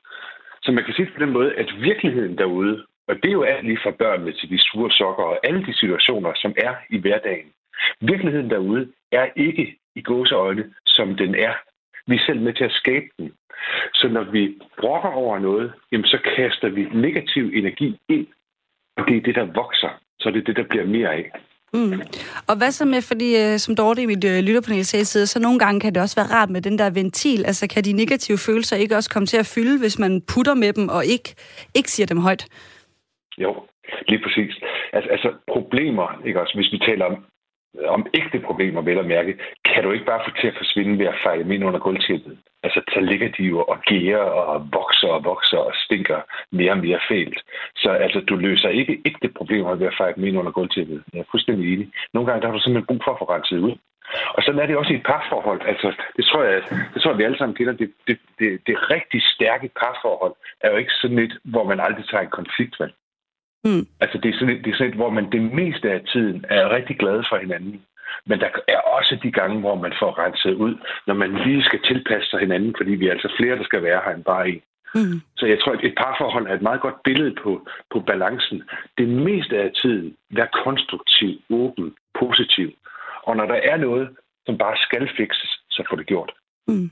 Så man kan sige på den måde, at virkeligheden derude, og det er jo alt lige fra børnene til de sure sokker og alle de situationer, som er i hverdagen. Virkeligheden derude er ikke i gåseøjne, som den er. Vi er selv med til at skabe den. Så når vi brokker over noget, jamen så kaster vi negativ energi ind, og det er det, der vokser. Så det er det, der bliver mere af. Mm. Og hvad så med, fordi øh, som Dorte i mit uh, lytterpanel sagde, så nogle gange kan det også være rart med den der ventil. Altså kan de negative følelser ikke også komme til at fylde, hvis man putter med dem og ikke, ikke siger dem højt? Jo, lige præcis. Altså, altså problemer, ikke også, hvis vi taler om om ægte problemer, vel at mærke, kan du ikke bare få til at forsvinde ved at fejle dem ind under gulvtæppet. Altså, så ligger de jo og gærer og vokser og vokser og stinker mere og mere fælt. Så altså, du løser ikke ægte problemer ved at fejle dem ind under gulvtæppet. Jeg er fuldstændig enig. Nogle gange der har du simpelthen brug for at få renset ud. Og sådan er det også i et parforhold. Altså, det tror jeg, det tror jeg vi alle sammen kender. Det, det, det, det rigtig stærke parforhold er jo ikke sådan et, hvor man aldrig tager en konflikt, vel? Mm. Altså det er, sådan et, det er sådan et, hvor man det meste af tiden er rigtig glad for hinanden. Men der er også de gange, hvor man får renset ud, når man lige skal tilpasse sig hinanden, fordi vi er altså flere, der skal være her end bare en. Mm. Så jeg tror, at et parforhold er et meget godt billede på, på balancen. Det meste af tiden, vær konstruktiv, åben, positiv. Og når der er noget, som bare skal fikses, så får det gjort. Mm.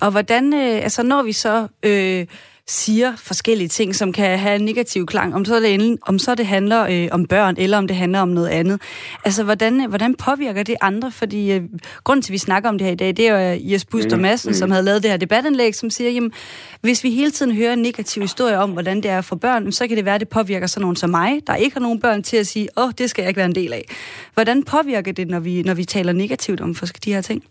Og hvordan, øh, altså når vi så øh, siger forskellige ting, som kan have en negativ klang, om så det, om så det handler øh, om børn, eller om det handler om noget andet. Altså, hvordan, hvordan påvirker det andre? Fordi øh, grunden til, at vi snakker om det her i dag, det er jo Jes Buster mm, Madsen, mm. som havde lavet det her debatindlæg, som siger, jamen, hvis vi hele tiden hører en negativ historie om, hvordan det er for børn, så kan det være, at det påvirker sådan nogen som mig, der ikke har nogen børn til at sige, åh, oh, det skal jeg ikke være en del af. Hvordan påvirker det, når vi, når vi taler negativt om de her ting?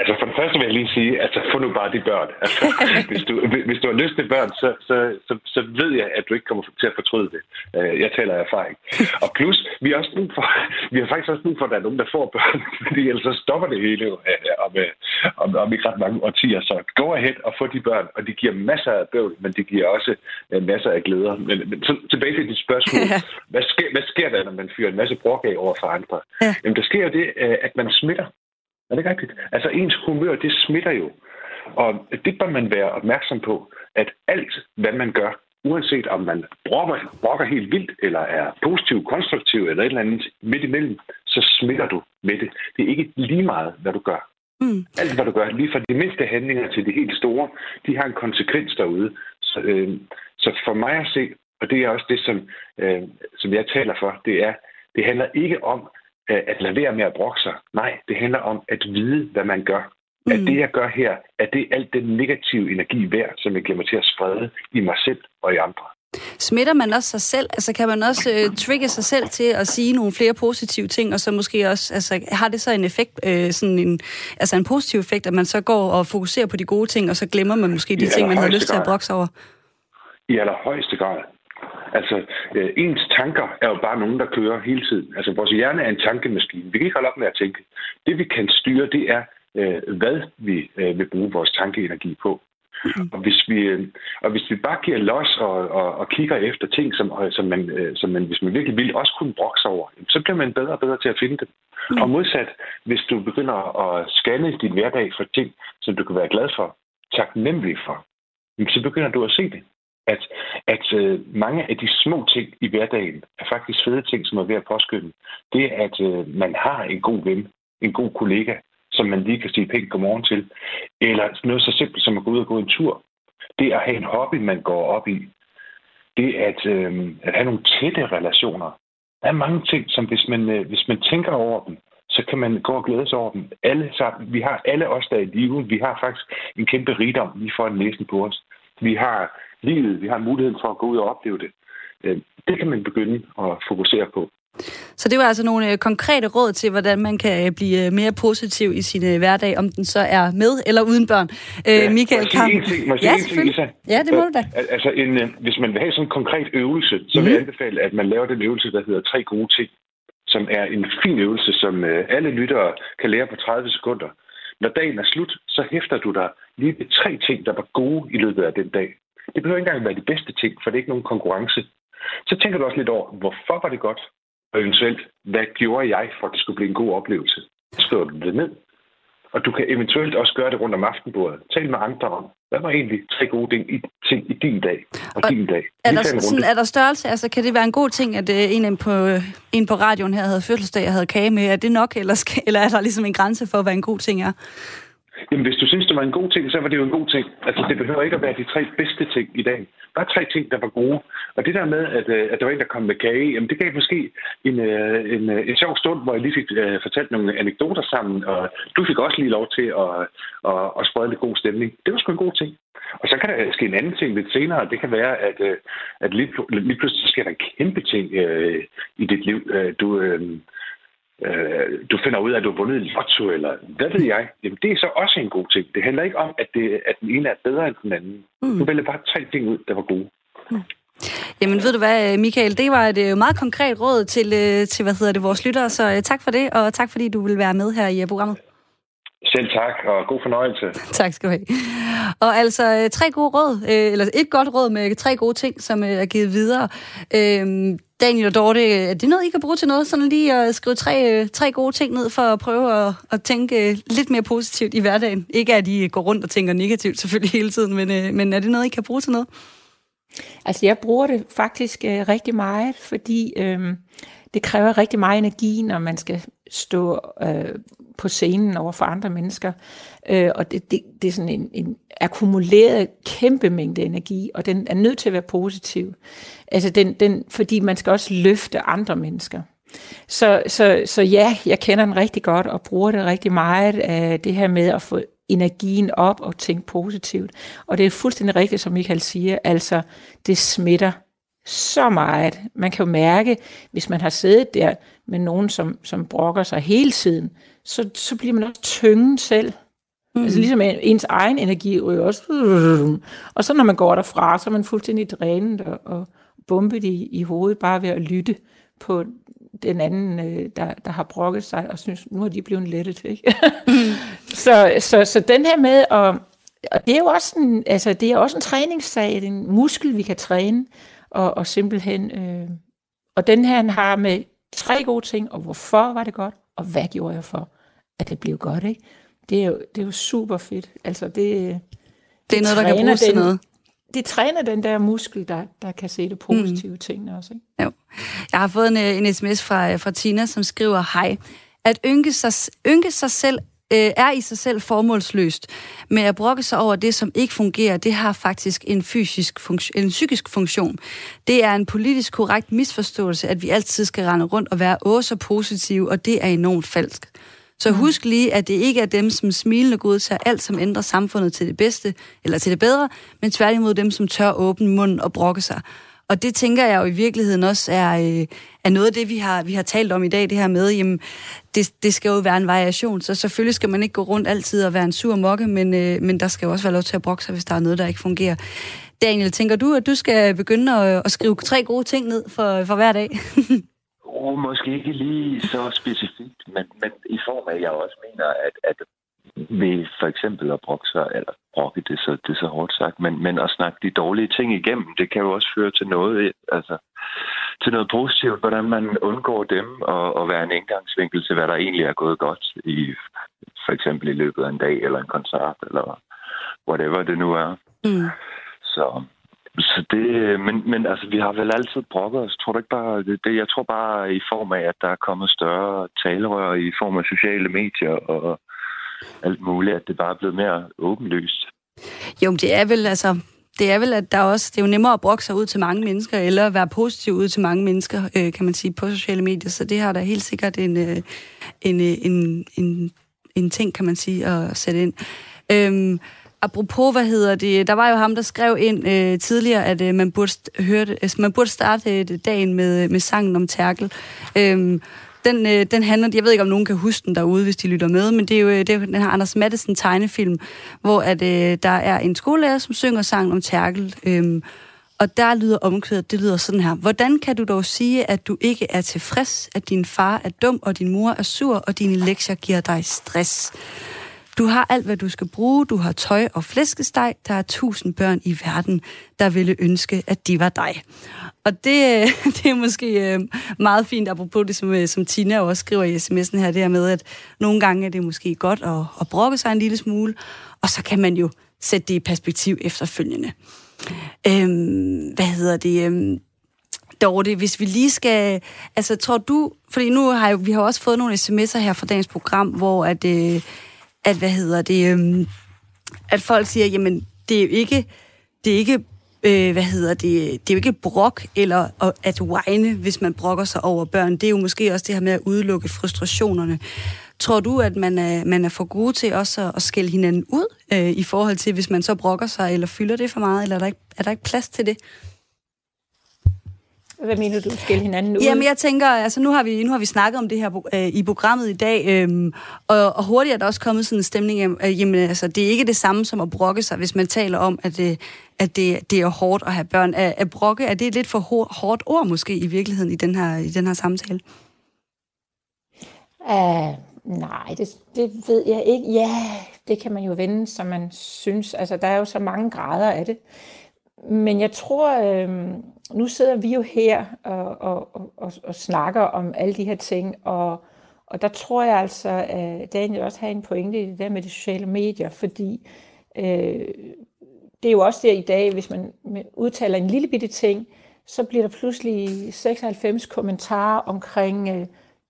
Altså for det første vil jeg lige sige, altså få nu bare de børn. Altså, <laughs> hvis, du, hvis du har lyst til børn, så, så, så, så ved jeg, at du ikke kommer til at fortryde det. Øh, jeg taler af erfaring. Og plus, vi har, også brug for, vi har faktisk også brug for, at der er nogen, der får børn, <laughs> fordi ellers så stopper det hele jo øh, om, øh, om, om ikke ret mange årtier. Så go ahead og få de børn, og de giver masser af bøvl, men de giver også masser af glæder. Men, men så, tilbage til dit spørgsmål. <laughs> Hvad sker, hvad sker der, når man fyrer en masse brok af over for andre? Jamen, der sker jo det, at man smitter. Er det rigtigt? Altså ens humør, det smitter jo. Og det bør man være opmærksom på, at alt, hvad man gør, uanset om man brokker, brokker helt vildt, eller er positiv, konstruktiv, eller et eller andet midt imellem, så smitter du med det. Det er ikke lige meget, hvad du gør. Mm. Alt, hvad du gør, lige fra de mindste handlinger til de helt store, de har en konsekvens derude. Så, øh, så for mig at se, og det er også det, som, øh, som jeg taler for, det er, det handler ikke om, at lade være med at brokke sig. Nej, det handler om at vide, hvad man gør. Mm. At det, jeg gør her, er det alt den negative energi værd, som jeg glemmer til at sprede i mig selv og i andre. Smitter man også sig selv? Altså kan man også øh, trigge sig selv til at sige nogle flere positive ting, og så måske også, altså har det så en effekt, øh, sådan en, altså en positiv effekt, at man så går og fokuserer på de gode ting, og så glemmer man måske de ting, man havde lyst til at brokse over? I allerhøjeste grad. Altså, øh, ens tanker er jo bare nogen, der kører hele tiden. Altså, vores hjerne er en tankemaskine. Vi kan ikke holde op med at tænke. Det, vi kan styre, det er, øh, hvad vi øh, vil bruge vores tankeenergi på. Og hvis vi, øh, og hvis vi bare giver los og, og, og kigger efter ting, som, øh, som, man, øh, som man, hvis man virkelig vil, også kunne brokse over, så bliver man bedre og bedre til at finde dem. Mm. Og modsat, hvis du begynder at scanne din hverdag for ting, som du kan være glad for, taknemmelig for, så begynder du at se det. At, at øh, mange af de små ting i hverdagen er faktisk fede ting, som er ved at påskynde. Det, at øh, man har en god ven, en god kollega, som man lige kan sige pænt godmorgen til. Eller noget så simpelt som at gå ud og gå en tur. Det at have en hobby, man går op i. Det at, øh, at have nogle tætte relationer. Der er mange ting, som hvis man, øh, hvis man tænker over dem, så kan man gå og glæde sig over dem. Alle sammen, vi har alle os, der er i live. Vi har faktisk en kæmpe rigdom lige foran næsen på os. Vi har livet, vi har muligheden for at gå ud og opleve det. Øh, det kan man begynde at fokusere på. Så det var altså nogle øh, konkrete råd til, hvordan man kan øh, blive mere positiv i sin hverdag, om den så er med eller uden børn. Ja, Michael Kamp. Ja, selvfølgelig. Ja, det må du da. Altså, en, hvis man vil have sådan en konkret øvelse, så vil jeg mhm. anbefale, at man laver den øvelse, der hedder tre gode ting, som er en fin øvelse, som alle lyttere kan lære på 30 sekunder. Når dagen er slut, så hæfter du dig lige ved tre ting, der var gode i løbet af den dag. Det behøver ikke engang være de bedste ting, for det er ikke nogen konkurrence. Så tænker du også lidt over, hvorfor var det godt? Og eventuelt, hvad gjorde jeg for, at det skulle blive en god oplevelse? Så skriver du det ned. Og du kan eventuelt også gøre det rundt om aftenbordet. Tal med andre om, hvad var egentlig tre gode ting i, ting i din dag og, og din dag? Er der, sådan, er der størrelse? Altså, kan det være en god ting, at uh, en, på, en på radioen her havde fødselsdag og havde kage med? Er det nok, eller, skal, eller er der ligesom en grænse for, hvad en god ting er? Jamen, hvis du synes, det var en god ting, så var det jo en god ting. Altså, det behøver ikke at være de tre bedste ting i dag. Bare tre ting, der var gode. Og det der med, at, øh, at der var en, der kom med kage, jamen, det gav måske en, øh, en, øh, en sjov stund, hvor jeg lige fik uh, fortalt nogle anekdoter sammen, og du fik også lige lov til at, at, at sprede lidt god stemning. Det var sgu en god ting. Og så kan der ske en anden ting lidt senere. Det kan være, at, at lige, lige pludselig sker der en kæmpe ting uh, i dit liv. Uh, du, uh, øh, du finder ud af, at du har vundet i lotto, eller hvad ved jeg, jamen det er så også en god ting. Det handler ikke om, at, det, at den ene er bedre end den anden. Mm. Du vælger bare tre ting ud, der var gode. Mm. Jamen ved du hvad, Michael, det var et øh, meget konkret råd til, øh, til hvad hedder det, vores lyttere, så øh, tak for det, og tak fordi du vil være med her i programmet. Selv tak, og god fornøjelse. <laughs> tak skal du have. Og altså tre gode råd, eller et godt råd med tre gode ting, som er givet videre. Daniel og Dorte, er det noget, I kan bruge til noget? Sådan lige at skrive tre, øh, tre gode ting ned for at prøve at, at tænke øh, lidt mere positivt i hverdagen. Ikke at I går rundt og tænker negativt selvfølgelig hele tiden, men, øh, men er det noget, I kan bruge til noget? Altså jeg bruger det faktisk øh, rigtig meget, fordi øh, det kræver rigtig meget energi, når man skal stå øh, på scenen over for andre mennesker. Øh, og det, det, det er sådan en, en akkumuleret kæmpe mængde energi, og den er nødt til at være positiv. Altså den, den, fordi man skal også løfte andre mennesker. Så, så, så ja, jeg kender den rigtig godt og bruger det rigtig meget af det her med at få energien op og tænke positivt. Og det er fuldstændig rigtigt, som Michael siger, altså det smitter så meget. Man kan jo mærke, hvis man har siddet der med nogen, som, som brokker sig hele tiden, så, så bliver man også tynget selv. Mm. Altså ligesom ens egen energi ryger også. Og så når man går derfra, så er man fuldstændig drænet og, og bumpet i, i hovedet, bare ved at lytte på den anden, øh, der, der har brokket sig, og synes, nu er de blevet lettet. Ikke? Mm. <laughs> så, så, så den her med at og det er jo også en, altså, det er også en træningssag, det er en muskel, vi kan træne, og, og simpelthen, øh, og den her han har med tre gode ting, og hvorfor var det godt, og hvad gjorde jeg for, at det blev godt, ikke? Det er jo, det er jo super fedt. Altså, det, det, det er noget, der kan bruges til noget. Det træner den der muskel, der, der kan se det positive mm. ting også. Ikke? Jo. Jeg har fået en, en sms fra, fra Tina, som skriver, hej, at ynke sig, ynke sig selv øh, er i sig selv formålsløst. Men at brokke sig over det, som ikke fungerer, det har faktisk en, fysisk funktion, en psykisk funktion. Det er en politisk korrekt misforståelse, at vi altid skal rende rundt og være også positive, og det er enormt falsk. Så mm. husk lige, at det ikke er dem, som smilende godtager alt, som ændrer samfundet til det bedste, eller til det bedre, men tværtimod dem, som tør åbne munden og brokke sig. Og det tænker jeg jo i virkeligheden også er, øh, er noget af det, vi har, vi har talt om i dag, det her med, jamen, det, det skal jo være en variation, så selvfølgelig skal man ikke gå rundt altid og være en sur mokke, men, øh, men der skal jo også være lov til at brokke sig, hvis der er noget, der ikke fungerer. Daniel, tænker du, at du skal begynde at, at skrive tre gode ting ned for, for hver dag? <laughs> oh, måske ikke lige så specifikt, men, men i form af, at jeg også mener, at, at ved for eksempel at brokke sig, eller brokke det så, det så hårdt sagt, men, men at snakke de dårlige ting igennem, det kan jo også føre til noget, altså til noget positivt, hvordan man undgår dem, og, og være en indgangsvinkel til, hvad der egentlig er gået godt i for eksempel i løbet af en dag, eller en koncert, eller whatever det nu er. Mm. Så, så det, men, men altså, vi har vel altid brokket os. Tror du ikke bare, det, det, jeg tror bare i form af, at der er kommet større talerør i form af sociale medier og alt muligt, at det bare er blevet mere åbenlyst. Jo, det er vel altså, det er vel, at der også, det er jo nemmere at brokke sig ud til mange mennesker, eller være positiv ud til mange mennesker, øh, kan man sige, på sociale medier. Så det har der helt sikkert en, øh, en, øh, en, en, en ting, kan man sige, at sætte ind. Øhm, apropos, hvad hedder det, der var jo ham, der skrev ind øh, tidligere, at øh, man, burde høre altså, man burde starte øh, dagen med, øh, med sangen om Terkel. Øhm, den, øh, den handler, jeg ved ikke, om nogen kan huske den derude, hvis de lytter med, men det er jo, øh, det er den her Anders Mattesen tegnefilm, hvor at, øh, der er en skolelærer, som synger sangen om Terkel. Øh, og der lyder omkvædet, det lyder sådan her. Hvordan kan du dog sige, at du ikke er tilfreds, at din far er dum, og din mor er sur, og dine lektier giver dig stress? Du har alt, hvad du skal bruge. Du har tøj og flæskesteg. Der er tusind børn i verden, der ville ønske, at de var dig. Og det, <laughs> det er måske øh, meget fint, apropos det, som, øh, som Tina også skriver i sms'en her, det her med, at nogle gange er det måske godt at, at brokke sig en lille smule, og så kan man jo sætte det i perspektiv efterfølgende. Øhm, hvad hedder det? Øhm, Dorte, hvis vi lige skal... Altså, tror du... Fordi nu har jo, vi har også fået nogle sms'er her fra dagens program, hvor at... Øh, at hvad hedder det, øhm, at folk siger, jamen, det er jo ikke, det er ikke øh, hvad hedder det, det er jo ikke brok eller at whine, hvis man brokker sig over børn. Det er jo måske også det her med at udelukke frustrationerne. Tror du, at man er, man er for god til også at, at skælde hinanden ud øh, i forhold til, hvis man så brokker sig, eller fylder det for meget, eller er der ikke, er der ikke plads til det? Hvad mener du, skal hinanden ud? Jamen, jeg tænker, altså nu har vi, nu har vi snakket om det her øh, i programmet i dag, øh, og, og hurtigt er der også kommet sådan en stemning øh, jamen altså, det er ikke det samme som at brokke sig, hvis man taler om, at, øh, at det, det er hårdt at have børn. At, at brokke, er det et lidt for hårdt ord måske i virkeligheden i den her, i den her samtale? Uh, nej, det, det ved jeg ikke. Ja, det kan man jo vende, som man synes. Altså, der er jo så mange grader af det. Men jeg tror, øh, nu sidder vi jo her og, og, og, og snakker om alle de her ting, og, og der tror jeg altså, at Daniel også har en pointe i det der med de sociale medier, fordi øh, det er jo også der i dag, hvis man udtaler en lille bitte ting, så bliver der pludselig 96 kommentarer omkring, øh,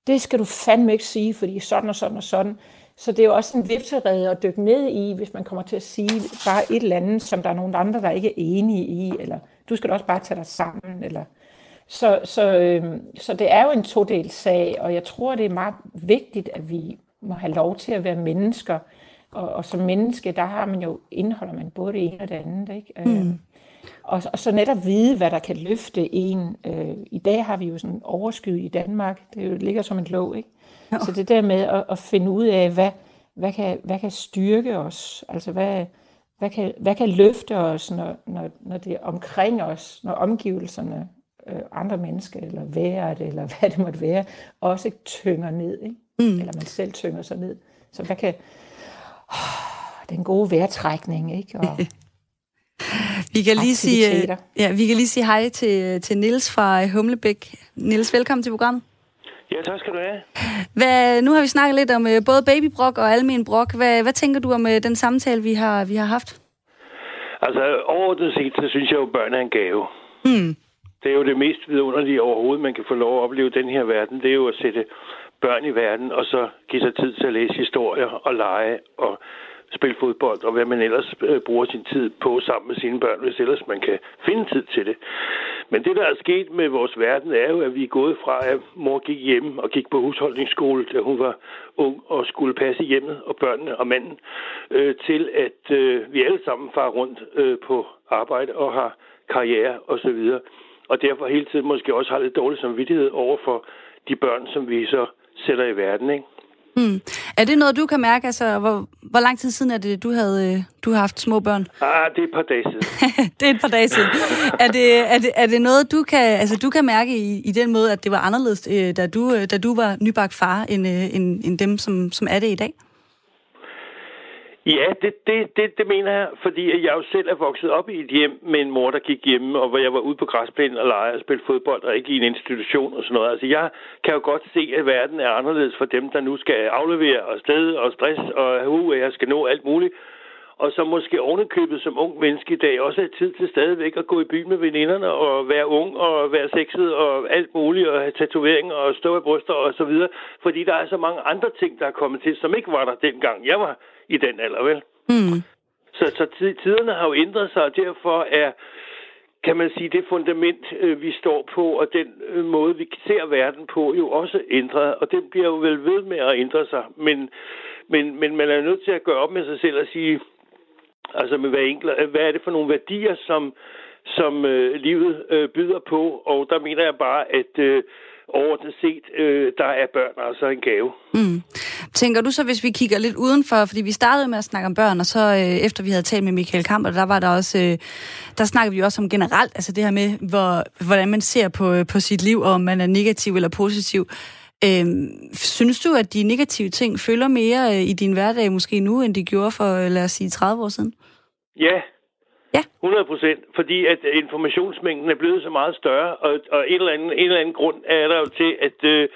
det skal du fandme ikke sige, fordi sådan og sådan og sådan. Så det er jo også en vipserede at dykke ned i, hvis man kommer til at sige bare et eller andet, som der er nogen andre, der ikke er enige i, eller du skal da også bare tage dig sammen. Eller... Så, så, øh, så det er jo en todelt sag, og jeg tror, det er meget vigtigt, at vi må have lov til at være mennesker. Og, og som menneske, der har man jo, indeholder man både det ene og det andet. Ikke? Mm. Og, og så netop vide, hvad der kan løfte en. Øh, I dag har vi jo sådan overskud i Danmark. Det jo, ligger som en låg, ikke? Ja. Så det der med at, at finde ud af, hvad, hvad, kan, hvad kan styrke os? Altså, hvad, hvad kan, hvad kan løfte os, når, når, når det er omkring os, når omgivelserne, øh, andre mennesker, eller vejret, eller <laughs> hvad det måtte være, også tynger ned, ikke? Mm. eller man selv tynger sig ned. Så hvad kan... Oh, den gode vejrtrækning, ikke? Og <laughs> vi kan lige sige, ja, vi kan lige sige hej til, til Nils fra Humlebæk. Nils, velkommen til programmet. Ja, tak skal du have. Hvad, nu har vi snakket lidt om både babybrok og almen brok. Hvad, hvad tænker du om den samtale, vi har, vi har haft? Altså, overordnet set, så synes jeg jo, at børn er en gave. Mm. Det er jo det mest vidunderlige overhovedet, man kan få lov at opleve den her verden. Det er jo at sætte børn i verden, og så give sig tid til at læse historier og lege og spille fodbold, og hvad man ellers øh, bruger sin tid på sammen med sine børn, hvis ellers man kan finde tid til det. Men det, der er sket med vores verden, er jo, at vi er gået fra, at mor gik hjemme og gik på husholdningsskole, da hun var ung og skulle passe hjemmet og børnene og manden, øh, til at øh, vi alle sammen far rundt øh, på arbejde og har karriere osv. Og, og derfor hele tiden måske også har lidt dårlig samvittighed over for de børn, som vi så sætter i verden. Ikke? Hmm. Er det noget, du kan mærke? Altså, hvor, hvor lang tid siden er det, du, havde, øh, du har haft små børn? Ah, det er et par dage siden. <laughs> det er et par dage siden. er, det, er, det, er det noget, du kan, altså, du kan mærke i, i den måde, at det var anderledes, øh, da du, øh, da du var nybagt far, end, end, end dem, som, som er det i dag? Ja, det, det, det, det mener jeg, fordi jeg jo selv er vokset op i et hjem med en mor, der gik hjemme, og hvor jeg var ude på græsplænen og lege og spille fodbold, og ikke i en institution og sådan noget. Altså, jeg kan jo godt se, at verden er anderledes for dem, der nu skal aflevere og sted og stress, og uh, uh jeg skal nå alt muligt. Og så måske ovenikøbet som ung menneske i dag også have tid til stadigvæk at gå i byen med veninderne og være ung og være sexet og alt muligt og have tatoveringer og stå i bryster og så videre. Fordi der er så mange andre ting, der er kommet til, som ikke var der dengang jeg var i den alder, vel? Mm. Så, så tiderne har jo ændret sig, og derfor er, kan man sige, det fundament, øh, vi står på, og den øh, måde, vi ser verden på, jo også ændret, og den bliver jo vel ved med at ændre sig. Men, men, men man er nødt til at gøre op med sig selv og sige, altså med hver enkelt, hvad er det for nogle værdier, som, som øh, livet øh, byder på, og der mener jeg bare, at øh, overordnet set, øh, der er børn altså en gave. Mm. Tænker du så, hvis vi kigger lidt udenfor, fordi vi startede med at snakke om børn, og så øh, efter vi havde talt med Michael Kamper, der var der også, øh, der snakkede vi også om generelt, altså det her med, hvor, hvordan man ser på, øh, på sit liv, og om man er negativ eller positiv. Øh, synes du, at de negative ting følger mere øh, i din hverdag måske nu, end de gjorde for, øh, lad os sige, 30 år siden? Ja, Ja. 100 procent, fordi at informationsmængden er blevet så meget større, og, og en, eller anden, en eller anden grund er der jo til, at øh,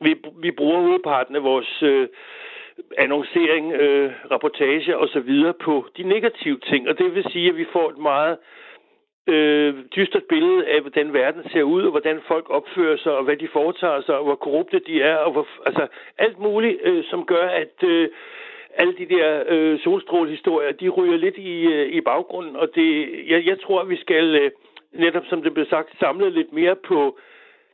vi, vi bruger hovedparten af vores øh, annoncering, øh, rapportage og så videre på de negative ting, og det vil sige, at vi får et meget øh, øh, dystert billede af, hvordan verden ser ud, og hvordan folk opfører sig, og hvad de foretager sig, og hvor korrupte de er, og hvor, altså alt muligt, øh, som gør, at øh, alle de der øh, solstrålehistorier, de ryger lidt i, øh, i baggrunden, og det, jeg, jeg tror, at vi skal, øh, netop som det blev sagt, samle lidt mere på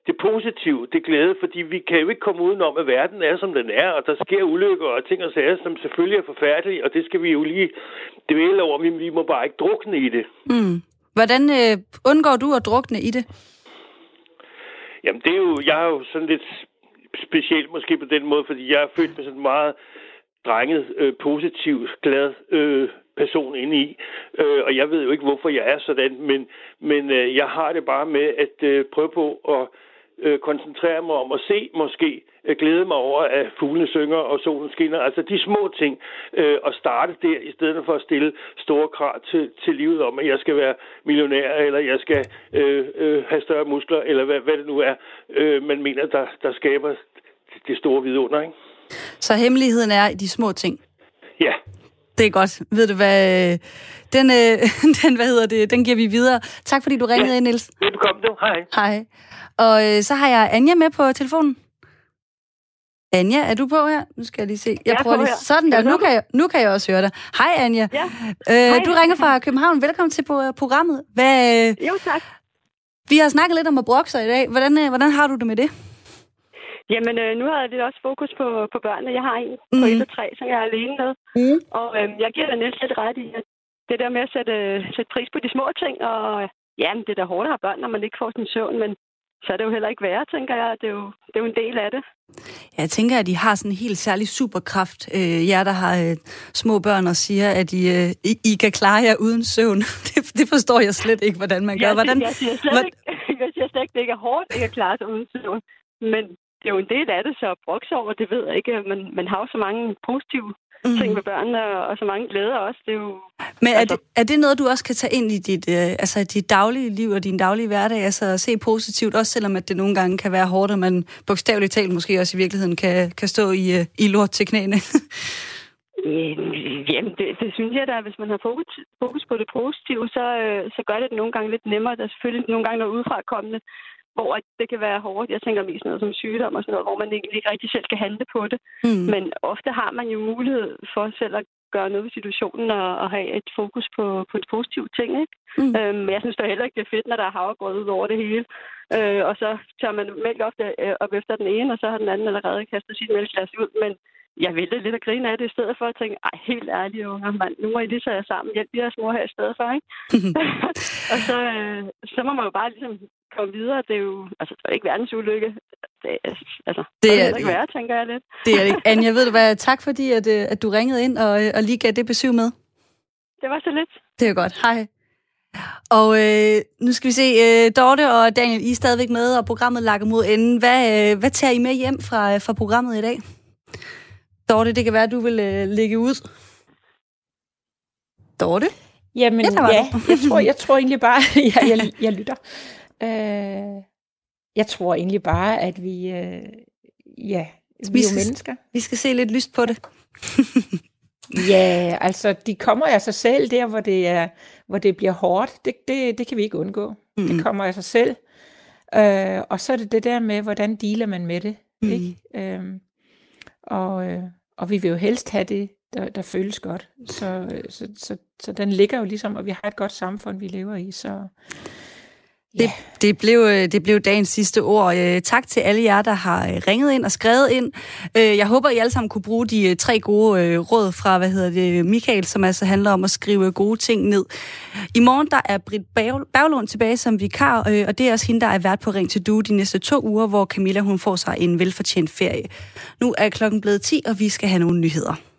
det positive, det glæde, fordi vi kan jo ikke komme udenom, at verden er, som den er, og der sker ulykker og ting og sager, som selvfølgelig er forfærdelige, og det skal vi jo lige dvæle over, men vi må bare ikke drukne i det. Mm. Hvordan øh, undgår du at drukne i det? Jamen, det er jo, jeg er jo sådan lidt specielt måske på den måde, fordi jeg er født med sådan meget drenget, øh, positiv, glad øh, person inde i. Øh, og jeg ved jo ikke, hvorfor jeg er sådan, men, men øh, jeg har det bare med at øh, prøve på at øh, koncentrere mig om at se måske, glæde mig over, at fuglene synger og solen skinner. Altså de små ting. Øh, og starte der, i stedet for at stille store krav til, til livet om, at jeg skal være millionær, eller jeg skal øh, øh, have større muskler, eller hvad, hvad det nu er, øh, man mener, der, der skaber det store vidunder, ikke? Så hemmeligheden er i de små ting? Ja. Det er godt. Ved du hvad? Den, øh, <laughs> den, hvad hedder det, den giver vi videre. Tak fordi du ringede ja. ind, Niels. Velkommen du. Hej. Hej. Og øh, så har jeg Anja med på telefonen. Anja, er du på her? Nu skal jeg lige se. Jeg, jeg prøver lige. Her. Sådan der. Nu kan, jeg, nu kan jeg også høre dig. Hej, Anja. Ja. Øh, Hej. Du ringer fra København. Velkommen til programmet. Hvad, jo, tak. Vi har snakket lidt om at brokke sig i dag. Hvordan, øh, hvordan har du det med det? Jamen, øh, nu har jeg lidt også fokus på, på børnene. Jeg har en mm. på 1 og 3, som jeg er alene med. Mm. Og øh, jeg giver dig næsten lidt ret i, at det der med at sætte, sætte pris på de små ting, og ja, det er da hårdt at have børn, når man ikke får sin søvn, men så er det jo heller ikke værre, tænker jeg. Det er jo, det er jo en del af det. Jeg tænker, at de har sådan en helt særlig superkraft, øh, jer der har øh, små børn og siger, at I, øh, I, I kan klare jer uden søvn. <laughs> det, det forstår jeg slet ikke, hvordan man gør. Hvordan, jeg, siger slet ikke, <laughs> jeg siger slet ikke, det ikke er hårdt ikke at klare sig uden søvn. Men det er jo en del af det, så brokse over, det ved jeg ikke. Man, man har jo så mange positive mm. ting med børnene, og så mange glæder også. Det er jo, Men er, altså... det, er det noget, du også kan tage ind i dit, øh, altså dit daglige liv og din daglige hverdag? Altså at se positivt, også selvom at det nogle gange kan være hårdt, og man bogstaveligt talt måske også i virkeligheden kan, kan stå i, øh, i lort til knæene? <laughs> Jamen, det, det synes jeg da, hvis man har fokus, fokus på det positive, så, øh, så gør det det nogle gange lidt nemmere. Der er selvfølgelig nogle gange noget udefra kommende, hvor det kan være hårdt. Jeg tænker mest noget som sygdom og sådan noget, hvor man ikke, ikke rigtig selv kan handle på det. Mm. Men ofte har man jo mulighed for selv at gøre noget ved situationen og, og have et fokus på, på de positive ting. Ikke? Mm. Øhm, jeg synes da heller ikke, det er fedt, når der er havregrød ud over det hele. Øh, og så tager man mælk ofte øh, op efter den ene, og så har den anden allerede kastet sit mælkeglas ud. Men jeg vælger lidt at grine af det, i stedet for at tænke, ej, helt ærligt, unger, man, nu må I lige tage jer sammen, hjælp jeres mor her i stedet for, ikke? <laughs> og så, øh, så må man jo bare ligesom komme videre. Det er jo, altså, det er ikke verdens ulykke. Det, altså, det er det ikke værre, tænker jeg lidt. det er det ikke. Anja, ved du hvad, tak fordi, at, øh, at du ringede ind og, øh, og lige gav det besøg med. Det var så lidt. Det er godt. Hej. Og øh, nu skal vi se, øh, Dorte og Daniel, I er stadigvæk med, og programmet lakker mod enden. Hvad, øh, hvad tager I med hjem fra, fra programmet i dag? Dorte, det kan være, at du vil øh, lægge ud. Dorte? Jamen, ja, ja jeg, tror, jeg tror egentlig bare, <laughs> jeg, jeg, jeg lytter. Øh, jeg tror egentlig bare, at vi, øh, ja, vi, vi er jo mennesker. Vi skal se lidt lyst på det. <laughs> ja, altså, de kommer af sig selv der, hvor det, er, hvor det bliver hårdt. Det, det, det kan vi ikke undgå. Mm. Det kommer af sig selv. Øh, og så er det det der med, hvordan dealer man med det. Mm. Ikke? Øh, og, øh, og vi vil jo helst have det, der, der føles godt. Så, øh, så, så, så den ligger jo ligesom, og vi har et godt samfund, vi lever i. Så det, det, blev, øh, det blev dagens sidste ord. Øh, tak til alle jer, der har øh, ringet ind og skrevet ind. Jeg håber, I alle sammen kunne bruge de tre gode råd fra, hvad hedder det, Michael, som altså handler om at skrive gode ting ned. I morgen, der er Britt Baglund tilbage som vikar, og det er også hende, der er vært på Ring til Du de næste to uger, hvor Camilla hun får sig en velfortjent ferie. Nu er klokken blevet 10, og vi skal have nogle nyheder.